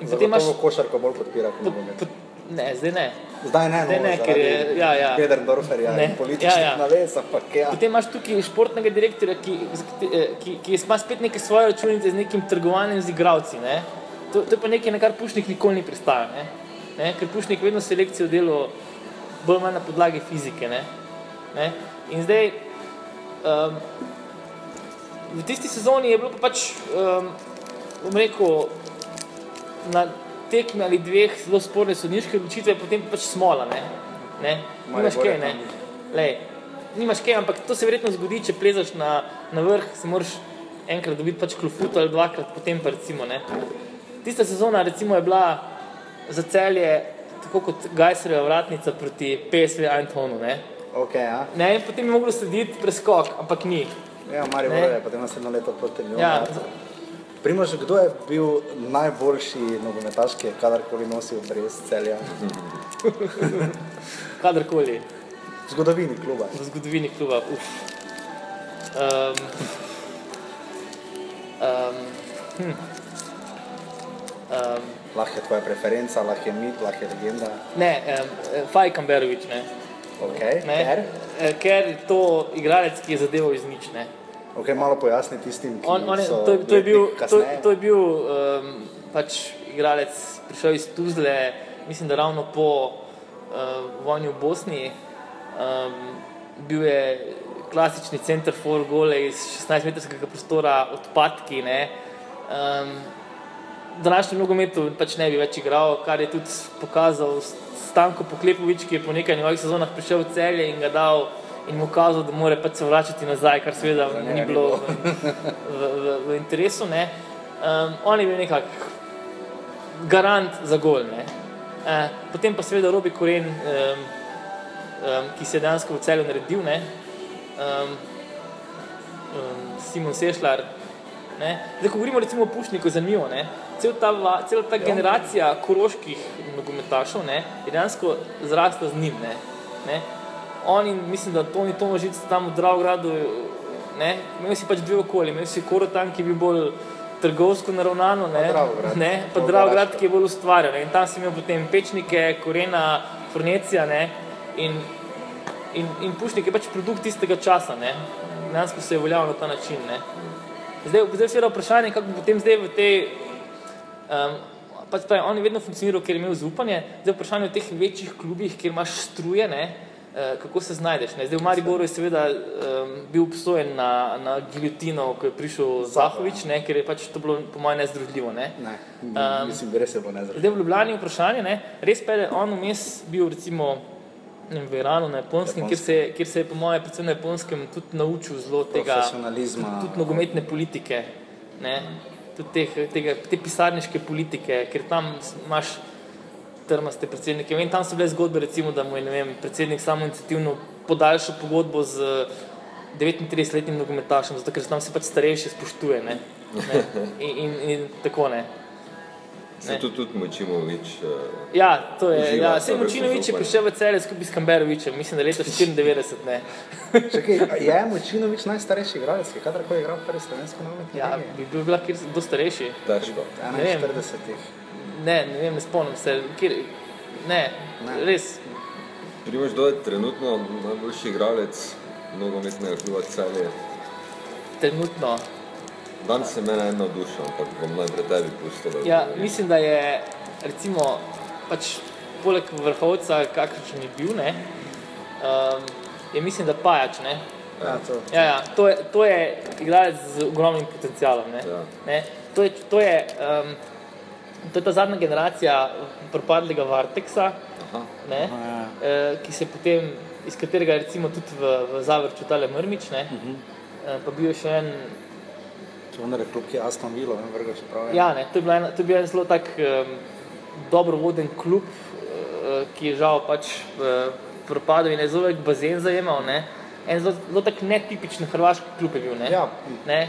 in potem imaš. Zagotovo košarko bolj podpira kot Po, nogomet. Ne, zdaj ne. Zdaj ne, Zdaj no, ne, ker je- ja, ja. Pederdorferja Ne, in političnih ja, ja. naves, ampak ja. Potem imaš tukaj športnega direktorja, ki, ki, ki, ki ima spet neke svoje računice z nekim trgovanjem z igravci. Ne. To, to je pa nekaj, na kar Pušnik nikoli ni pristajal. Ne. Ne, ker Pušnik vedno selekcijo delo bolj na podlagi fizike. Ne. Ne. In zdaj, um, v tisti sezoni je bilo pa pač, um, bom rekel, na tekmi ali dveh zelo sporne sodniške odločitve, potem pa pač smola. Ne. Ne. Nimaš kaj, ne. Lej, nimaš kaj, ampak to se verjetno zgodi, če plezaš na, na vrh, se moraš enkrat dobiti pač klofut ali dvakrat, potem pa recimo ne. Tista sezona recimo je bila za celje tako kot Gajserjeva vratnica proti PSV Eindhovenu, ne. Okay, ja. ne. in Potem je moglo slediti preskok, ampak ni. Ja, Marijo je potem naslednjo leto proti Ljubljani. Ja, Primož, kdo je bil najboljši nogometaš, ki je kadarkoli nosil brez celja kadarkoli v zgodovini kluba? v zgodovini kluba. Uf. Um, um, hm. um, Lahko je tvoja preferenca, lahko je mit, lahko je legenda. ne, um, Faj Kamberovič, ne. Okay. Ne? Ker? Eh, Ker je to igralec, ki je zadeval iz nič. Ne? Okay, malo pojasni tistim, ki On, on je, so to, je- to je bil, to, to je bil um, pač igralec, prišel iz Tuzle, mislim, da ravno po uh, vojni v Bosni. Um, bil je klasični center for gole iz 16-metrskega prostora, odpadki. Ne? Um, v današnjem nogometu pač ne bi več igral, kar je tudi pokazal Stanko Poklepovič, ki je po nekaj njegovih sezonah prišel v celje in ga dal in mu kazal, da mora pač se vračati nazaj, kar seveda njega ni bilo v, v, v, v interesu. Ne. Um, on je bil nekak garant za gol. Ne. Uh, potem pa seveda Robi Koren, um, um, ki se je dejansko v celju naredil, ne. Um, um, Simon Sešljar. Ne. Zdaj, ko govorimo recimo o Pušniku, zanimivo. Ne. Cel ta, va- cela ta generacija koroških nogometašov ne, je dejansko zrasla z njim. Ne. Ne. On in mislim, da Toni Tomožic tam v Dravogradu, ne, imel si pač dve okolje, imel si Korotan, ki je bil bolj trgovsko naravnano, ne, Pa ne, pa Dravograd, ki je bolj ustvarjal. Ne. In tam si imel potem pečnike, korena, fornecija ne, in, in, in pušnik je pač produkt tistega časa. Ne. Dejansko se je uveljavil na ta način. Ne. Zdaj, zdaj je vprašanje, kako bo potem zdaj v tej. Um, pač pravi, on je vedno funkcioniral, ker je imel zaupanje. Zdaj je vprašanje v teh večjih klubih, kjer imaš struje, ne, kako se znajdeš. Ne. Zdaj v Mariboru je seveda um, bil obsojen na, na giljotino, ko je prišel Zahovič, ne, ker je pač to bilo po mojem nezdružljivo. Ne. Ne, um, mislim, da res je bilo nezraven. Zdaj v Ljubljani je vprašanje, ne, res pa je, on vmes bil recimo v Iranu, na Japonskem, kjer se, je- kjer se je po mojem predvsem na Japonskem tudi naučil zelo tega tudi, tudi nogometne politike, ne, tudi teh, tega, te pisarniške politike, ker tam imaš trmaste predsednike. Vem, tam so bile zgodbe, recimo, da mu je ne vem, predsednik samo inicijativno podaljšal pogodbo z 39-letnim nogometašem, zato ker se tam se pač starejši spoštuje. Ne, ne, in, in, in tako ne. Se tu tudi Močimovič. Uh, Ja, to je. Ja, vrstno Učinovič je prišel v celje skupaj s Kamberovičem, mislim, da leta 94. Ne. Čakaj, je Močinovič najstarejši igralec, ki je kadarkoli igral v prvi slovenski nogometni Ja, bi bil kjer kdo starejši. vem. 41. Ne, ne vem, ne spomnim se. Kjer, ne, Ne. res. Primož, kdo je trenutno najboljši igralec nogometnega kluba Celje? Trenutno. Danes se mene eno dušo, ampak bom najprej tebi pustil. da Ja, odgovoriš. mislim, da je recimo, pač, poleg vrhovca, kakršen je bil, ne, um, je mislim, da pajač. Ne. Ja, to. Ja, ja, to, je, to je igralec z ogromnim potencialom. Ne? Ja. Ne? To, je, to, je, um, to je ta zadnja generacija propadlega Varteksa, Aha. ne? ja. eh, ki se potem, iz katerega je recimo tudi v, v Zavrču tale Mrmič, ne? Mhm. Eh, pa bil je še en, To je klub, ki je Aston Villa, vem, vrgo še prav. ja, ne, to je bil en, to je bil en zelo tak um, dobro voden klub, uh, ki je žal pač uh, propadel in je zelo velik bazen zajemal. Ne? En zelo, zelo tak netipičen hrvaški klub je bil. Ne? Ja. Ne?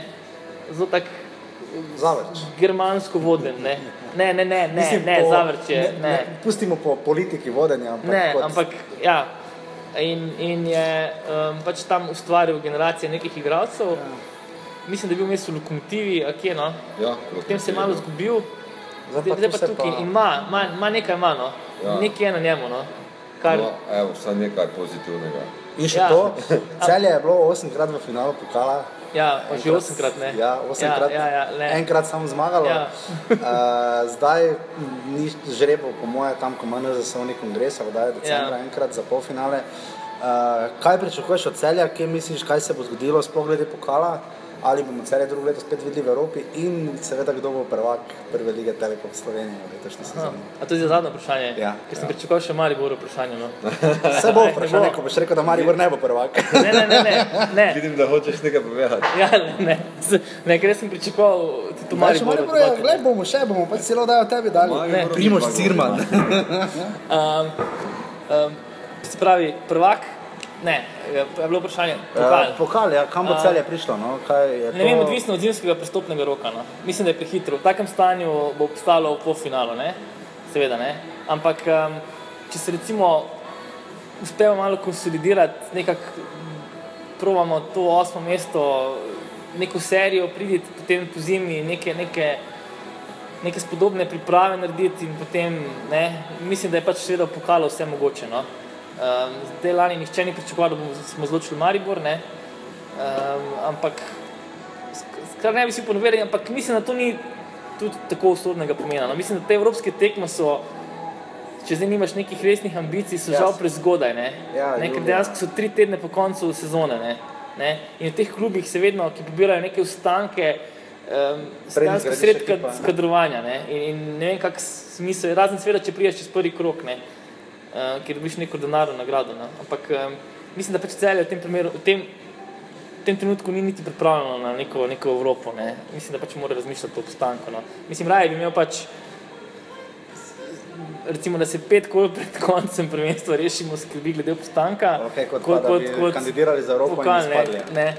Zelo tak Zavrč. germansko voden. Ne, ne, ne, ne, ne, ne po- zavrč je. Ne, ne, pustimo po politiki vodenja, ampak, Ne, kot, ampak ja. In, in je um, pač tam ustvaril generacije nekih igralcev. Ja. Mislim, da je bil v lokomotivi, a kje no. Ja, Potem se je malo zgubil, Zdaj zdaj, pa zdaj pa tukaj pa- in ima, ima, ima nekaj ima, no. Ja. Nekaj je na njemu, no. Kar, No, evo, vsaj nekaj pozitivnega. In še Ja. ja. to, celje je bilo osemkrat v finalu pokala. Ja, pa že osemkrat ne. Ja, osemkrat. Ja, ja, ja, ne. Enkrat samo zmagalo. Ja. uh, zdaj ni žrebov, po moje, tam, ko manj zasovni kongres, da je decembra Ja. enkrat za polfinale. Uh, kaj pričakuješ od celja, kje misliš, kaj se bo zgodilo s pogledi pokala? Ali bomo celje drugo leto spet videli v Evropi in seveda kdo bo prvak prve lige Telekom Slovenije v letošnji A, sezoni. a to je za zadnje vprašanje? Ja. Ker sem pričakoval še Maribor vprašanje. No. Se bo Ne vprašanje, ko boš rekel, da Maribor ne bo prvak. Ne, ne, ne, ne. ne. Vidim, da hočeš nekaj povedati. Ja, ne, ne. Ne ker sem pričakoval tudi Maribor. Maribor, ja, gled bomo še, bomo pač celo dajo tebi dali. Primož pa Cirman. Um, um, se pravi, prvak, ne, je bilo vprašanje. Pokal. Uh, pokal, ja, kam bo A. celje prišlo? No? Kaj Ne vem, odvisno od zimskega prestopnega roka. No. Mislim, da je prehitro. V takem stanju bo obstalo v polfinalu, ne? seveda ne. Ampak um, če se recimo uspemo malo konsolidirati, nekako provamo to osmo mesto, neko serijo priditi, potem po zimi neke, neke, neke spodobne priprave narediti in potem, ne, mislim, da je pač seveda pokalo vse mogoče. No. Um, zdaj lani nihče ni pričakoval, da bomo smo zločili Maribor, ne. Um, ampak kar ne bi si ponovili, ampak mislim, da to ni tudi tako usodnega pomena. No, mislim, da te evropske tekme so, če zdaj nimaš nekih resnih ambicij, so Ja. žal prezgodaj. Ne? Ja, ne, ker dejansko so tri tedne po koncu sezone. Ne? Ne? In v teh klubih se vedno, ki pobirajo neke ustanke, um, dejansko sred kadrovanja. Ne? In, in ne vem, kak smisel je, razen seveda, če priješ čez prvi krok, ne? Uh, ker dobiš neko denarno nagrado. Ne? Ampak um, mislim, da pač celje v tem primeru. V tem, v tem trenutku ni niti pripravljeno na neko, neko Evropo. Ne? Mislim, da pač mora razmišljati o obstanku. No? Mislim, raje bi imel pač, recimo, da se pet kol pred koncem prvenstva rešimo skrbi glede obstanka. Okay, kot, kot, pa, da bi kandidirali za Evropo pokal, ne, izpadli. ne.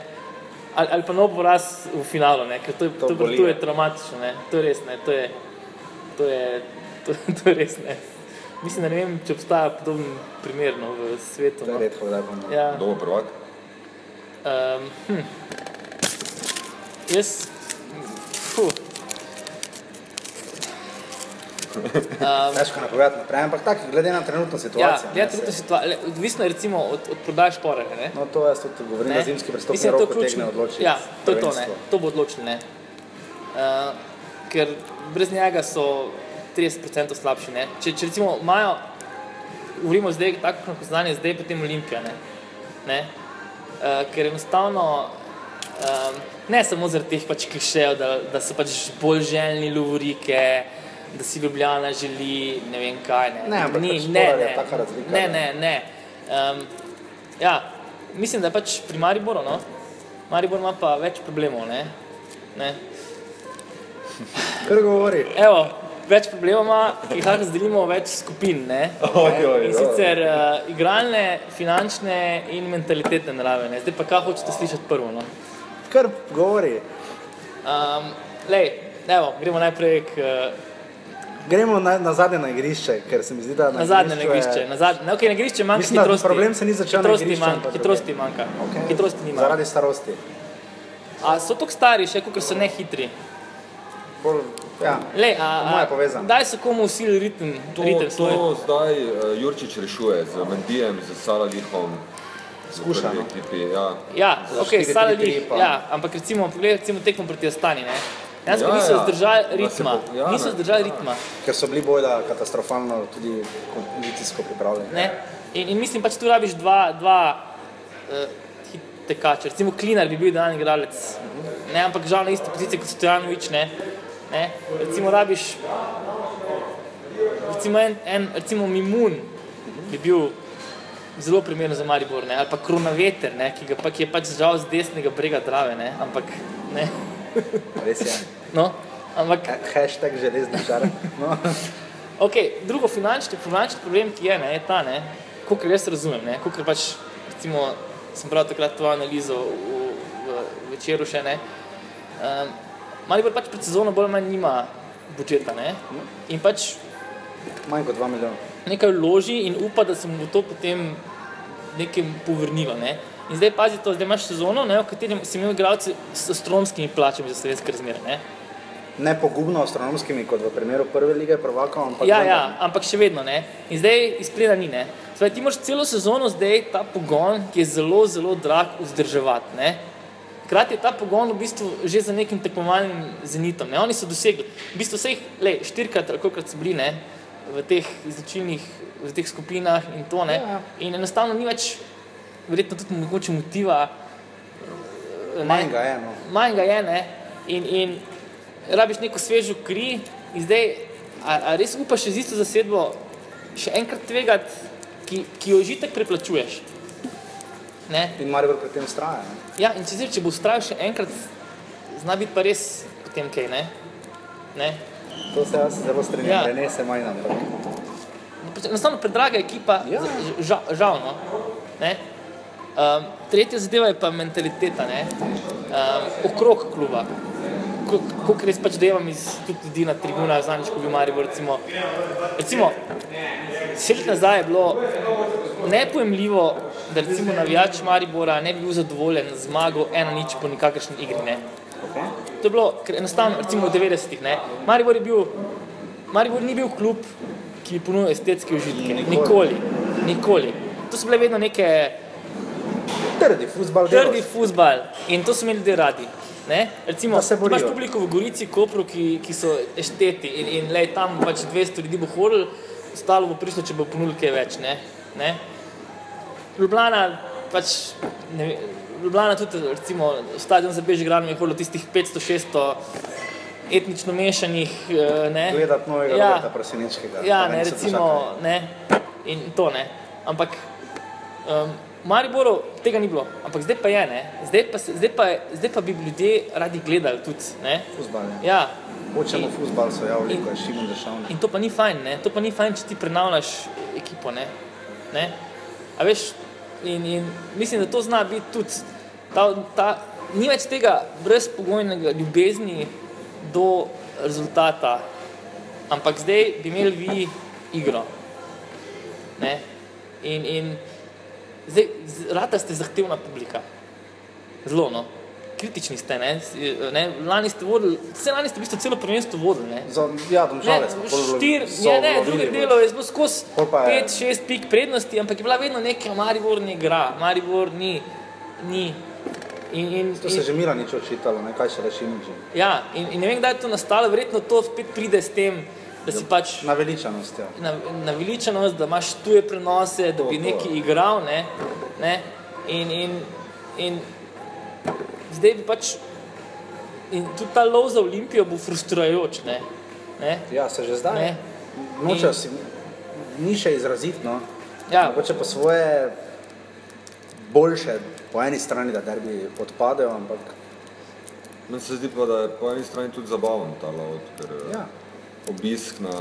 Ali, ali pa nov poraz v finalu, ne? ker to je, To to, to je ja. traumatično. Ne? To je res, ne? to je, to je, to, to je res. Ne? Mislim, da ne vem, če obstaja podoben primer no, v svetu. To je No. redko, da bom. Ja. Kdo bo prvak? Um, hm. Jaz, fuh, Um, Težko napovedati naprej, ampak tako, glede na trenutno ja, situacijo. ja, ne, trenutno saj- situacija, odvisno je recimo od, od prodaje šporega. ne. No, to jaz tudi govorim, da zimski prestopni Mislim, da to rok je potegne ključno. odločiti. Ja, to je to, ne. to bo odločilo. ne. Uh, ker brez njega so 30% slabši. Ne. Če, če recimo imajo, govorimo zdaj, tako kot znanje, zdaj potem Olimpija. Ne. Ne. Uh, ker enostavno, um, ne samo zaradi teh pač klišejev, da, da so pač bolj željni lovorike, da si Ljubljana želi ne vem kaj. Ne, Ne, ni, pač ne, ne, razlika, ne. ne, ne. Um, ja, mislim, da je pač pri Mariboru, no? Maribor ima pa več problemov. Ne? Ne? Kar govori. Evo, več problemov ima, ki jih lahko razdelimo v več skupin. Ne? Oj, oj, In sicer uh, igralne, finančne in mentalitetne narave. Ne? Zdaj pa kaj hočete slišati prvo? No? Kar govori. Um, lej, evo, gremo najprej k, uh, Gremo na, na zadnje na igrišče, ker se mi zdi, da na zadnje na igrišče. je- Na, zadnje, ne, okay, na igrišče manjka Mislim, hitrosti. problem se ni začel na hitrosti igrišču, manjka, hitrosti manjka. Okej. Hitrosti nima. Zaradi starosti. A so tako stari, še kot so ne hitri. Bolj, ja, Lej, a, a, daj se komu usil ritem, To, ritem svoj. to zdaj uh, Jurčič rešuje z Mendijem, z Saladihom. Skuša. Ekipi, ja. Ja, ok, 4-3-3 Saladih, ja, ampak recimo, poglej, recimo tekmo proti Astani, ne? Jaz Ja, niso ja. zdržali se ritma, po- ja, niso zdržali ritma. Ker so bili bojda katastrofalno tudi kondicijsko pripravljeni. Ne? In, in mislim, pač tu rabiš dva, dva uh, tekača. Recimo Klinar bi bil dan igralec, ne? ampak žal na isti poziciji kot Stojanovič. Ne? Ne? Recimo rabiš, recimo, en, en, recimo Mimun bi bil zelo primeren za Maribor, ne? ali pa Kronaveter, ne? ki, ga, pa, ki je pač žal z desnega brega Drave, ne? ampak ne. Res je. No? Ampak Ha- Hashtag železni šar. No. Okay, drugo finančni, finančni problem, ki je, ne, je ta, ne, kot jaz razumem, ne, kot pač, recimo, sem prav takrat to analizo v, v, v večeru še ne. Um, Maribor pač pred sezono bolj manj nima budžeta, ne, in pač Manj kot 2 milijona. nekaj vloži in upa, da se mu to potem nekaj povrnilo. Ne. In zdaj pazi to, zdaj imaš sezono, ne, v kateri si imel igralce s astronomskimi plačami za slovenske razmere. Ne. Ne pogubno astronomskimi, kot v primeru prve lige prvakov, ampak Ja, ja, ampak še vedno ne. In zdaj izgleda ni. ne. Zdaj, ti moraš celo sezono zdaj ta pogon, ki je zelo, zelo drag, vzdrževati. ne. Hkrati je ta pogon v bistvu že za nekim tekmovalnim zenitom. Ne. Oni so dosegli, v bistvu vseh, le štirikrat, ali kolikrat so bili ne, v teh izločilnih, v teh skupinah in to. Ne. Ja. In enostavno ni več, verjetno tudi mogoče motiva. Manj ga je. No. Manj ga je, ne? In, in rabiš neko svežo kri, in zdaj, a, a res upaš z isto zasedbo še enkrat tvegati, ki, ki jo že tako preplačuješ. Ne? In Maribor pri tem ustraja. Ne? Ja, in če, zdaj, če bo ustrajal še enkrat, zna biti pa res potem kaj. Ne? Ne? To se jaz zelo strinjam, Ja. ne se manj ampak. Pač Enostavno predraga ekipa, Ja. ja. žal, žal no. Ne? Um, tretja zadeva je pa mentaliteta, ne? um, okrog kluba. Kot res pač delam iz tudi ljudi na tribunah, znanič, ko bi Maribor, recimo, recimo sedem nazaj je bilo nepojemljivo, da recimo navijač Maribora ne bi bil zadovoljen z zmago ena nič po nikakršni igri, ne? Okay. To je bilo enostavno, recimo v 90-ih. ne. Maribor, je bil, Maribor ni bil klub, ki ponudil estetske užitke. Nikoli. Nikoli. To so bile vedno neke Trdi futbal. trdi futbal in to so imeli ljudje radi. Ne? Recimo, se imaš borijo. publiko v Gorici, Kopru, ki, ki so ešteti in, in lej, tam pač 200 ljudi bo hodil, ostalo bo prišlo, če bo ponudil kaj več. Ne? Ne? Ljubljana, pač, ne, Ljubljana tudi, recimo, stadion za Bežigrad je hodilo tistih 500-600 etnično mešanih. eh, Ne? Gledati novega Ja. Roberta Prosinečkega. Ja, ne, recimo, ne, in to ne. Ampak um, Mariboru tega ni bilo, ampak zdaj pa je, ne. Zdaj pa, se- zdaj pa, zdaj pa bi ljudje radi gledali tudi, ne. Futbal, ja. Hočemo futbal, so javili, in- ko je Šimon Dešavnik. in to pa ni fajn, ne. To pa ni fajn, če ti prenavljaš ekipo, ne. ne? A veš, in, in mislim, da to zna biti tudi, ta, ta, ni več tega brezpogojnega ljubezni do rezultata, ampak zdaj bi imeli vi igro. Ne? In, in zdaj, rata ste zahtevna publika. Zelo, no. kritični ste. Ne? Ne? Lani ste vodili, vse lani ste v bistvu celo prvenstvo vodili. Ne? Za, ja, domžale smo štir, je, ne, pač. delo je bilo skozi Pol pa je- 5-6 pik prednosti, ampak je bila vedno neka Maribor ne igra, Maribor ni. ni. In, in, To se je že Mila nič očitalo, ne kaj še reši nič. ja, in, in ne vem, kdaj je to nastalo, verjetno to spet pride s tem, da si pač Naveličanost, ja. na- naveličenost, da imaš tuje prenose, da bi To, to. nekaj igral. Ne? Ne? In, in, in zdaj bi pač. In tudi ta lov za Olimpijo bo frustrajoč. Ne? Ne? Ja, se že zdaj. Ne. Nočejo In- si, ni še izrazit, no. Ja, Mogoče po svoje boljše, po eni strani, da derbi odpadejo, ampak Meni se zdi pa, da je po eni strani tudi zabaven ta lov, ker ja. Obisk na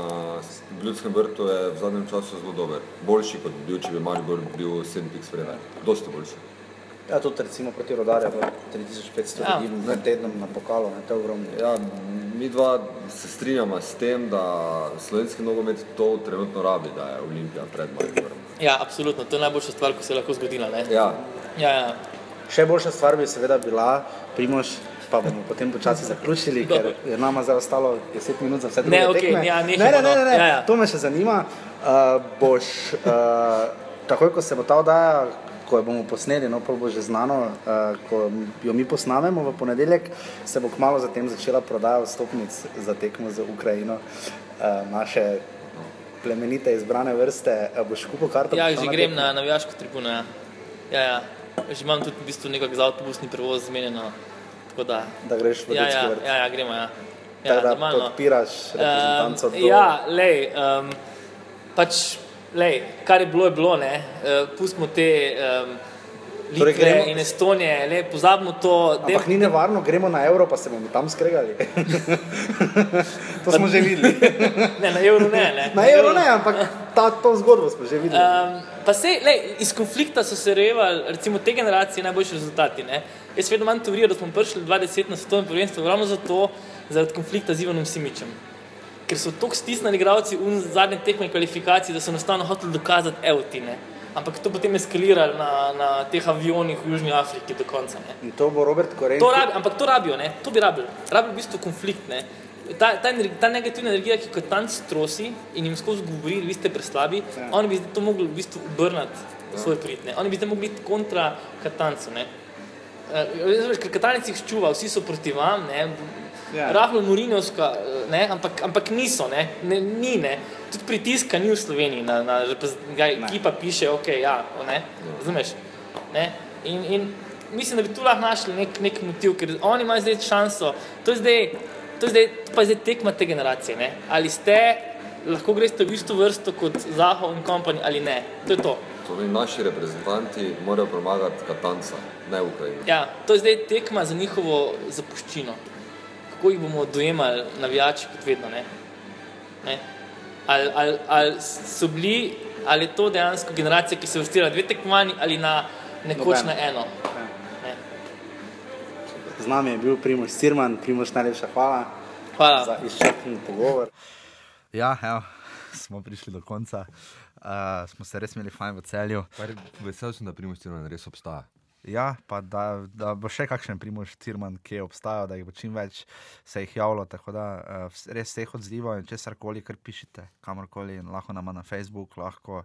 Ljudskem vrtu je v zadnjem času zelo dober. Boljši kot bi bil, če bi Maribor bil 7 pik spredaj. Dosti boljši. Ja, tudi recimo proti rodarju, 3500 Ja. ljudi med tednom na pokalu, ne, to je ogromno. Ja, mi dva se strinjamo s tem, da slovenski nogomet to trenutno rabi, da je Olimpija pred Mariborom. ja, absolutno, to je najboljša stvar, ko se je lahko zgodila. Ne? Ja, Ja, ja. Še boljša stvar bi seveda bila, Primož, pa bomo potem počasi zaključili, ker je nama zdaj ostalo 10 minut za vse druge Ne, okej, tekme. ja, ne, ne, ne, no. ne, ne. Ja, ja. to me še zanima. Uh, boš, uh, takoj ko se bo ta oddaja, ko jo bomo posneli, no, pol bo že znano, uh, ko jo mi posnamemo v ponedeljek, se bo kmalo zatem začela prodaja vstopnic za tekmo z Ukrajino. Uh, naše plemenite izbrane vrste, boš kupil karto? ja že na grem na navijaško tribuno. Ja. Ja, ja. Že imam tudi v bistvu nekako za avtobusni prevoz zmenjeno. Tako Da, Da greš v ja, ja, vrt. ja, ja, gremo. Ja. Tako Ja, da normalno. podpiraš reprezentanco Um, do... ja, lej, um, pač, lej, kar je bilo, je bilo. Ne? Uh, pustimo te um, Litve Torej gremo- in Estonije, lej, pozabimo to. Ampak ni nevarno, gremo na evro, pa se bomo tam skregali. to smo že videli. Ne, na evro ne. ne. Na evro ne, ampak ta, to zgodbo smo že videli. Um, pa se, lej, iz konflikta so se revali, recimo te generacije, najboljši rezultati. Ne? Jaz vedno imam teorijo, da smo prišli 20 na svetovnem prvenstvu ravno zato, zaradi konflikta z Ivanom Simičem. Ker so tako stisnili igralci v zadnje tekme kvalifikacij, da so enostavno hoteli dokazati evtine. Ampak to potem eskalirali na, na teh avionih v Južni Afriki do konca. Ne? In to bo Robert Koren. To rabi, ampak to rabijo, ne? to bi rabili. Rabijo v bistvu konflikt. Ne? Ta, ta, ener- ta negativna energija, ki kot tam strosi in jim skozi govori, vi ste preslabi, Ja. ja. oni bi to mogli v bistvu obrniti v svoj prid. Ne? Oni bi zdaj mogli biti kontra Katancu. Ne? Uh, ker Katanec jih čuva, vsi so proti vam, ne? Ja. rahlo Murinovska, ne? Ampak, ampak niso, ne? Ne, ni. Ne? Tudi pritiska ni v Sloveniji, na, na, na ekipa piše, ok, ja, ne, razumeš. Ne? In, in mislim, da bi tu lahko našli nek, nek motiv, ker oni imajo zdaj šanso. To je zdaj, to je zdaj, to pa je zdaj tekma te generacije. Ne? Ali ste, lahko greste v isto vrsto kot Zaho in kompani ali ne. To je to. torej naši reprezentanti morajo premagati Katanca, ne Ukrajino. Ja, to je zdaj tekma za njihovo zapuščino. Kako jih bomo dojemali, navijači, kot vedno. Ne? Ne? Ali, ali, ali so bili, ali je to dejansko generacija, ki se vrstila na dve tekmovanji ali na nekoč Nobena. na eno. Ne? Z nami je bil Primož Cirman, Primož najlepša hvala Hvala. za izčrpen pogovor. Ja, evo, smo prišli do konca. Uh, smo se res imeli fajn v celju. Kar vesel sem, da Primož Cirman res obstaja. Ja, pa da, da bo še kakšen primož Cirman, ki je obstajal, da jih bo čim več se jih javilo. Tako da uh, res vseh odzivov in česar koli, kar pišete, kamorkoli, lahko nama na Facebook, lahko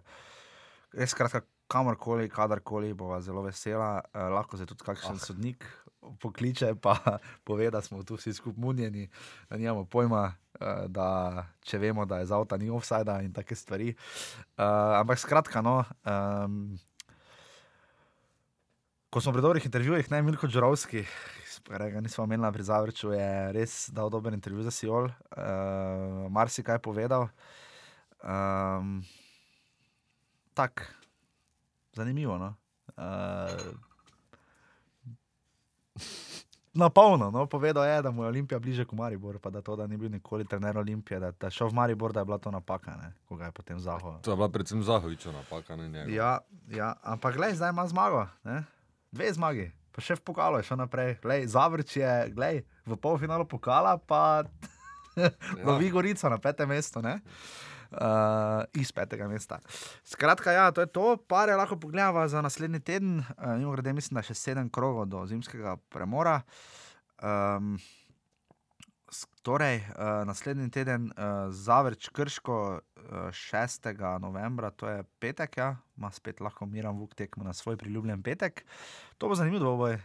res skratka, kamorkoli, kadarkoli, bova zelo vesela. Uh, lahko se tudi kakšen ah. sodnik pokliče, pa pove, da smo tu vsi skupaj munjeni, da nimamo pojma. eh, Da, če vemo, da je za avto ni offside in take stvari. Uh, ampak skratka, no, um, Ko smo pri dobrih intervjujih, ne Milko Džurovski, ki nismo omenili pri Zavrču, je res dal dober intervju za Siol, uh, marsikaj povedal. Um, tak, zanimivo. No? Uh, Na polno, no, povedal je, da mu je Olimpija bliže kot Maribor, pa da to, da ni bil nikoli trener Olimpije, da, da je šel v Maribor, da je bila to napaka, ne, ko ga je potem zahval. To je bila predvsem Zahovičeva napaka, ne njega. Ja, ja, ampak gledaj, zdaj ima zmago, ne? dve zmagi, pa še v pokalu je šel naprej. Glej, Zavrč je glej, v polfinalu pokala, pa lovi Gorico na petem mestu. ne. Uh, iz petega mesta. Skratka, ja, to je to, pare lahko pogledamo za naslednji teden. Uh, Mimo grede, mislim, da je še sedem krogov do zimskega premora. Um, torej, uh, naslednji teden uh, Zavrč Krško, uh, 6. novembra, to je petek, ja, ima spet lahko miram vuk tekmo na svoj priljubljen petek. To bo zanimiv dvoboj.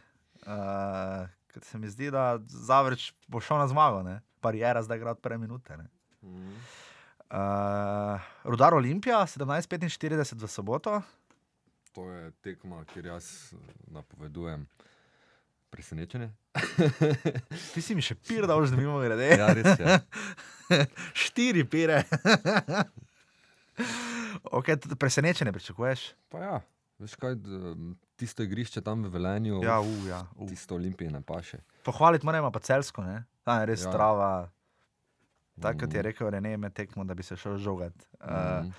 Uh, ker se mi zdi, da Zavrč bo šel na zmago, ne? Barijera zdaj igra od prve minute. Ne? Uh, Rudar Olimpija, 17:45 v soboto. To je tekma, kjer jaz eh, napovedujem presenečenje. Ti si mi še pir, da už mimo grede. Ja, res je. Štiri pire. okay, presenečenje pričakuješ? Pa ja, veš kaj, tisto igrišče tam v Velenju, Ja, u, ja. U. tisto olimpije ne paše. Pohvaliti moramo pa celsko, ne? Ta je res ja. trava. Tako kot je Mhm. rekel Rene, med tekmo, da bi se šel žogat. Uh, Mhm.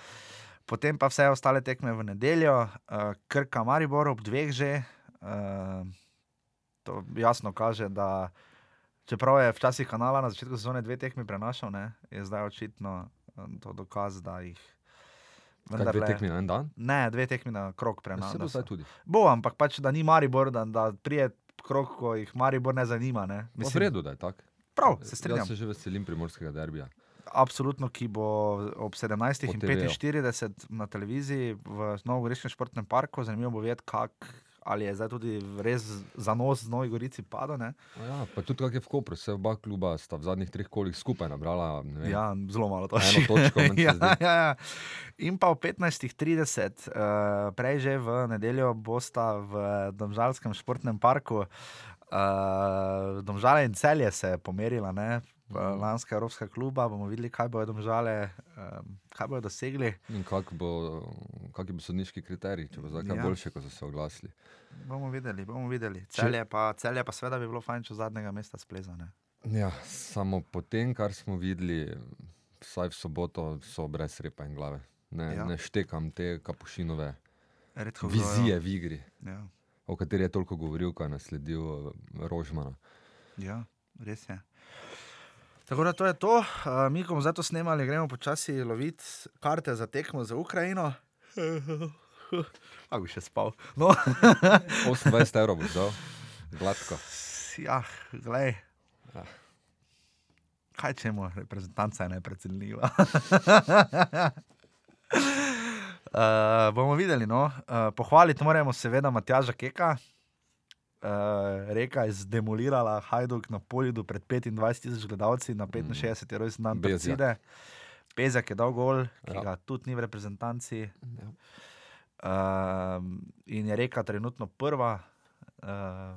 Potem pa vse ostale tekme v nedeljo, uh, Krka Maribor ob dveh že. Uh, to jasno kaže, da čeprav je včasih kanala na začetku sezone dve tekmi prenašal, ne, je zdaj očitno uh, to dokaz, da jih. Kaj dve tekmi na en dan? Ne, dve tekmi na krok Ja, se bo prenašal. ampak pač, da ni Maribor, da, da prije krok, ko jih Maribor ne zanima. Ne. V redu, da je tako. Prav, se strinjam. Jaz se že veselim primorskega derbija. Absolutno, ki bo ob Po 17.45 na televiziji v Novogoriškem športnem parku. Zanimivo bo videti, kak, ali je zdaj tudi res za nos z Novi Gorici. A Ja, pa tudi kak je v Kopru, vse oba kluba sta v zadnjih treh kolih skupaj nabrala. vem, Ja, zelo malo to Eno točko, se ja, ja, ja. In pa ob 15.30, uh, prej že v nedeljo, bosta v Domžalskem športnem parku. Uh, Domžale in celje se je pomerila, ne? Lanska Evropska kluba. Bomo videli, kaj bodo domžale, um, kaj bodo dosegli. In kak bo, kak bo sodniški kriterij, če bo zdaj kaj Ja. ja. boljše, ko so se oglasili. Bomo videli, bomo videli. Celje pa, celje pa seveda bi bilo fajn, če zadnjega mesta splezane. Ja, samo po tem, kar smo videli, vsaj v soboto, so brez repa in glave. Ne, Ja. ja. ne štekam te kapušinove Redko vizije v igri, Ja, o kateri je toliko govoril, ko je nasledil eh, Rožmana. ja, res je. Tako da to je to. Uh, mi, bomo zdaj to snemali, gremo počasi loviti karte za tekmo za Ukrajino. Kako bi še spal? No, 28 evrov bo dal, gladko. ja, glej. Ja. Kaj čemu, reprezentanca je neprecenljiva. Uh, bomo videli. No. Uh, pohvaliti moramo seveda Matjaža Keka. Uh, reka je zdemolirala Hajduk na Polidu pred 25 tisoč gledalci na 65. Mm. rojstni dan Bezjak. Perside. Bezjak je dal gol, ki Ja. ga tudi ni v reprezentanci. Ja. Uh, in je reka trenutno prva uh,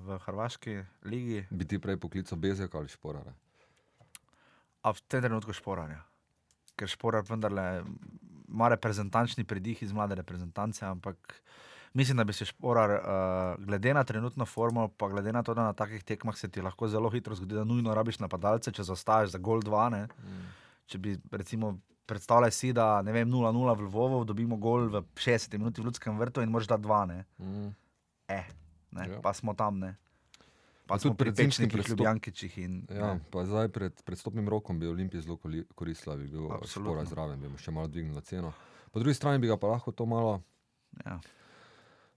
v Hrvaški ligi, Bi ti prej poklical Bezjaka ali Šporara? a v tem trenutku šporanja. Ker šporar vendarle ima reprezentančni pridih iz mlade reprezentance, ampak mislim, da bi se šporar, uh, glede na trenutno formo, pa glede na to, da na takih tekmah se ti lahko zelo hitro zgodi, da nujno rabiš napadalce, če zaostaješ za gol 2. Ne? Mm. Če bi, recimo, predstavljaj si, da ne vem, 0-0 v Lvovu, dobimo gol v 60 minuti v Ljudskem vrtu in moraš dati 2. Ne? Mm. Eh, ne? Ja. Pa smo tam, ne. Pa tudi pri pečnikih, prestop- ljubljankičih in Ja, ne. pa zdaj pred, pred stopnim rokom bi Olimpij zelo koristila, bi bil. Špora zraven, bi mu še malo dvignila ceno. Po drugi strani bi ga pa lahko to malo Ja.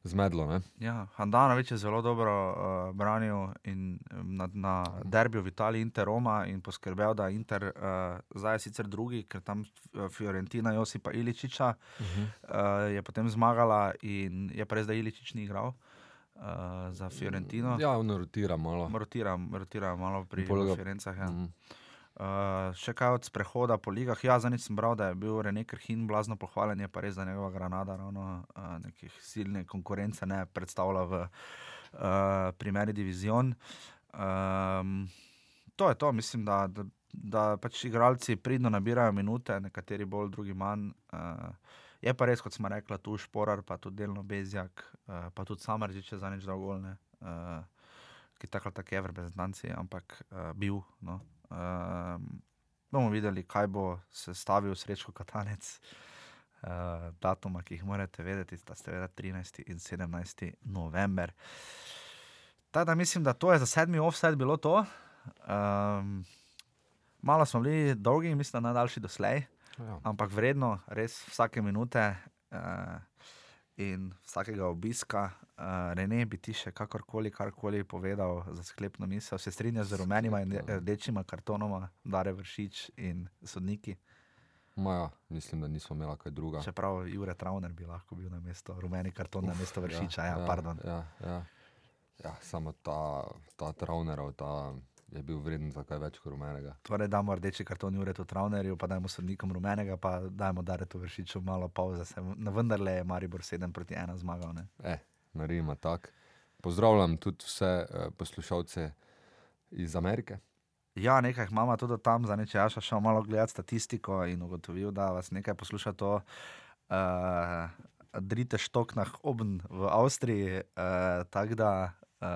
zmedlo. Ne? Ja, Handanovič je zelo dobro uh, branil in, um, na, na derbiju v Italiji Inter Roma in poskrbel, da Inter uh, zdaj je sicer drugi, ker tam Fiorentina Josipa Iličiča Uh -huh. uh, je potem zmagala in je pa res, da Iličič ni igral uh, za Fiorentino. Ja, on rotira malo. Rotira, rotira malo pri Fiorencah. Ja. Mm. Uh, še kaj od sprehoda po ligah. Ja, zadnjič sem bral, da je bil René Krhin blazno pohvaljen, je pa res, da njegova granada ravno uh, nekih silne konkurence ne predstavlja v uh, primeri divizion. Um, to je to, mislim, da, da, da pač igralci pridno nabirajo minute, nekateri bolj, drugi manj. Uh, je pa res, kot smo rekli, tu šporar, pa tudi delno bezjak, uh, pa tudi samaržič je za nič dolgolne. Uh, ki tako ali tako je v reprezentanci, ampak uh, bil. No. Um, bomo videli, kaj bo se stavil srečko Katanec. Uh, datuma, ki jih morate vedeti, sta seveda 13. in 17. november. Tako da mislim, da to je za sedmi offset bilo to. Um, malo smo bili dolgi, mislim, da najdaljši doslej. Ja. ampak vredno, res vsake minute uh, in vsakega obiska. Uh, Rene, bi ti še kakorkoli, karkoli povedal za sklepno misel, se strinjaš z rumenima in rdečima kartonoma, Dare Vršič in sodniki. Maja, mislim, da nismo imeli kaj druga. Čeprav Jure Travner bi lahko bil na mesto, rumeni karton na mesto Vršiča, ja, ja, pardon. Ja, ja. Ja, samo ta, ta Traunerov ta je bil vreden za kaj več kot rumenega. Torej, damo rdeči karton Juretu Travnerju, pa dajmo sodnikom rumenega, pa dajmo Daretu Vršiču malo pauze. Se, na vendarle je Maribor 7 proti 1 zmagal. Ne? E, naredimo tako. Pozdravljam tudi vse uh, poslušalce iz Amerike. Ja, nekaj imamo tudi tam, za neče jaša šel malo gledati statistiko in ugotovil, da vas nekaj posluša to. Uh, Drite štoknah obn v Avstriji, uh, tako da uh,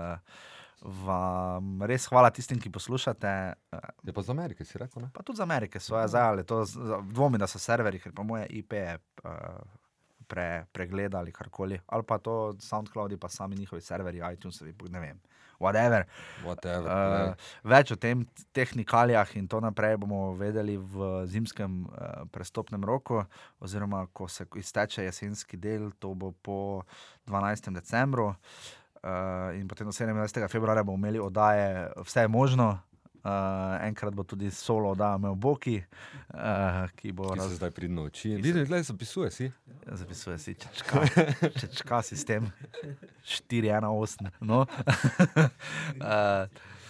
vam res hvala tistim, ki poslušate. Uh, Je pa iz Amerike, si rekel? Ne? pa tudi za Amerike, svoje zdaj, ali to dvomi, da so serverji, ker pa moje IP je uh, pre, pregledali karkoli, ali pa to SoundCloud, pa sami njihovi serverji, iTunes, ne vem, whatever. Whatever, Uh, več o tem tehnikalijah in to naprej bomo vedeli v zimskem uh, prestopnem roku, oziroma ko se izteče jesenski del, to bo po 12. decembru. Uh, in potem do 27. februarja bomo imeli oddaje, vse je možno. Uh, enkrat bo tudi solo oddaja imel Boki, uh, ki bo ki se zdaj pridno uči. Vidim, da zapisuje si. zapisuje si čečka, čečka sistem 418. No. uh,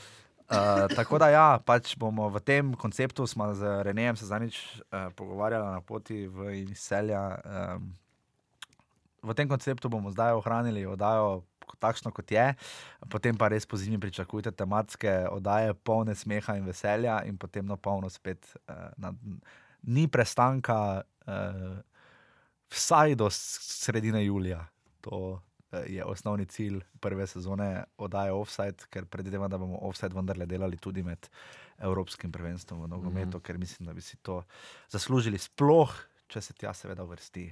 Uh, tako da, ja, pač bomo v tem konceptu, smo z Renejem se zadnjič uh, pogovarjali na poti v Selja. Um, v tem konceptu bomo zdaj ohranili oddajo takšno, kot je, potem pa res po zimi pričakujte tematske oddaje, polne smeha in veselja, in potem na polno spet. Uh, na, ni prestanka, uh, vsaj do sredine julija. To eh, je osnovni cilj prve sezone oddaje Offside, ker predvidevam, da bomo Offside vendarle delali tudi med Evropskim prvenstvom v nogometu, mm -hmm. ker mislim, da bi si to zaslužili, sploh če se tja seveda vrsti.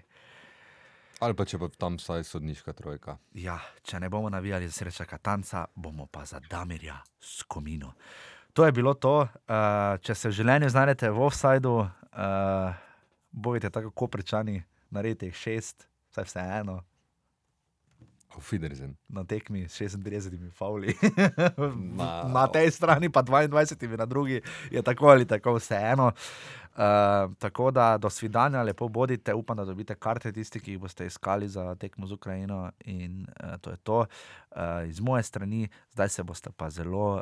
Ali pa če pa tam vsaj sodniška trojka. Ja, če ne bomo navijali za sreča Katanca, bomo pa za Damirja Skomino. To je bilo to. Uh, če se v življenju znajdete v offsajdu, uh, bojite tako koprečani, naredite jih šest, vsaj vseeno. Auf Wiedersehen. na tekmi s 36 fauli, Ma- na tej strani pa 22 na drugi, je tako ali tako vseeno. Uh, tako da do svidanja, lepo bodite, upam, da dobite karte, tisti, ki jih boste iskali za tekmo z Ukrajino. In uh, to je to. Uh, iz moje strani, zdaj se boste pa zelo uh,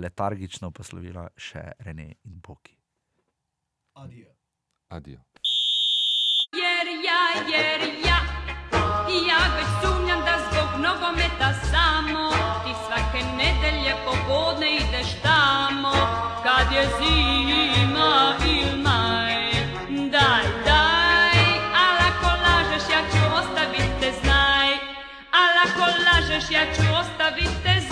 letargično poslovila še Rene in Boki. Adijo. Jer ja, jer ja, ja već sumnjam da zbog nogometa samo ti svake nedelje popodne ideš tamo kad je zima il maj. Daj, daj, al ako lažeš ja ću ostavit te znaj, al ako lažeš ja ću ostavit te.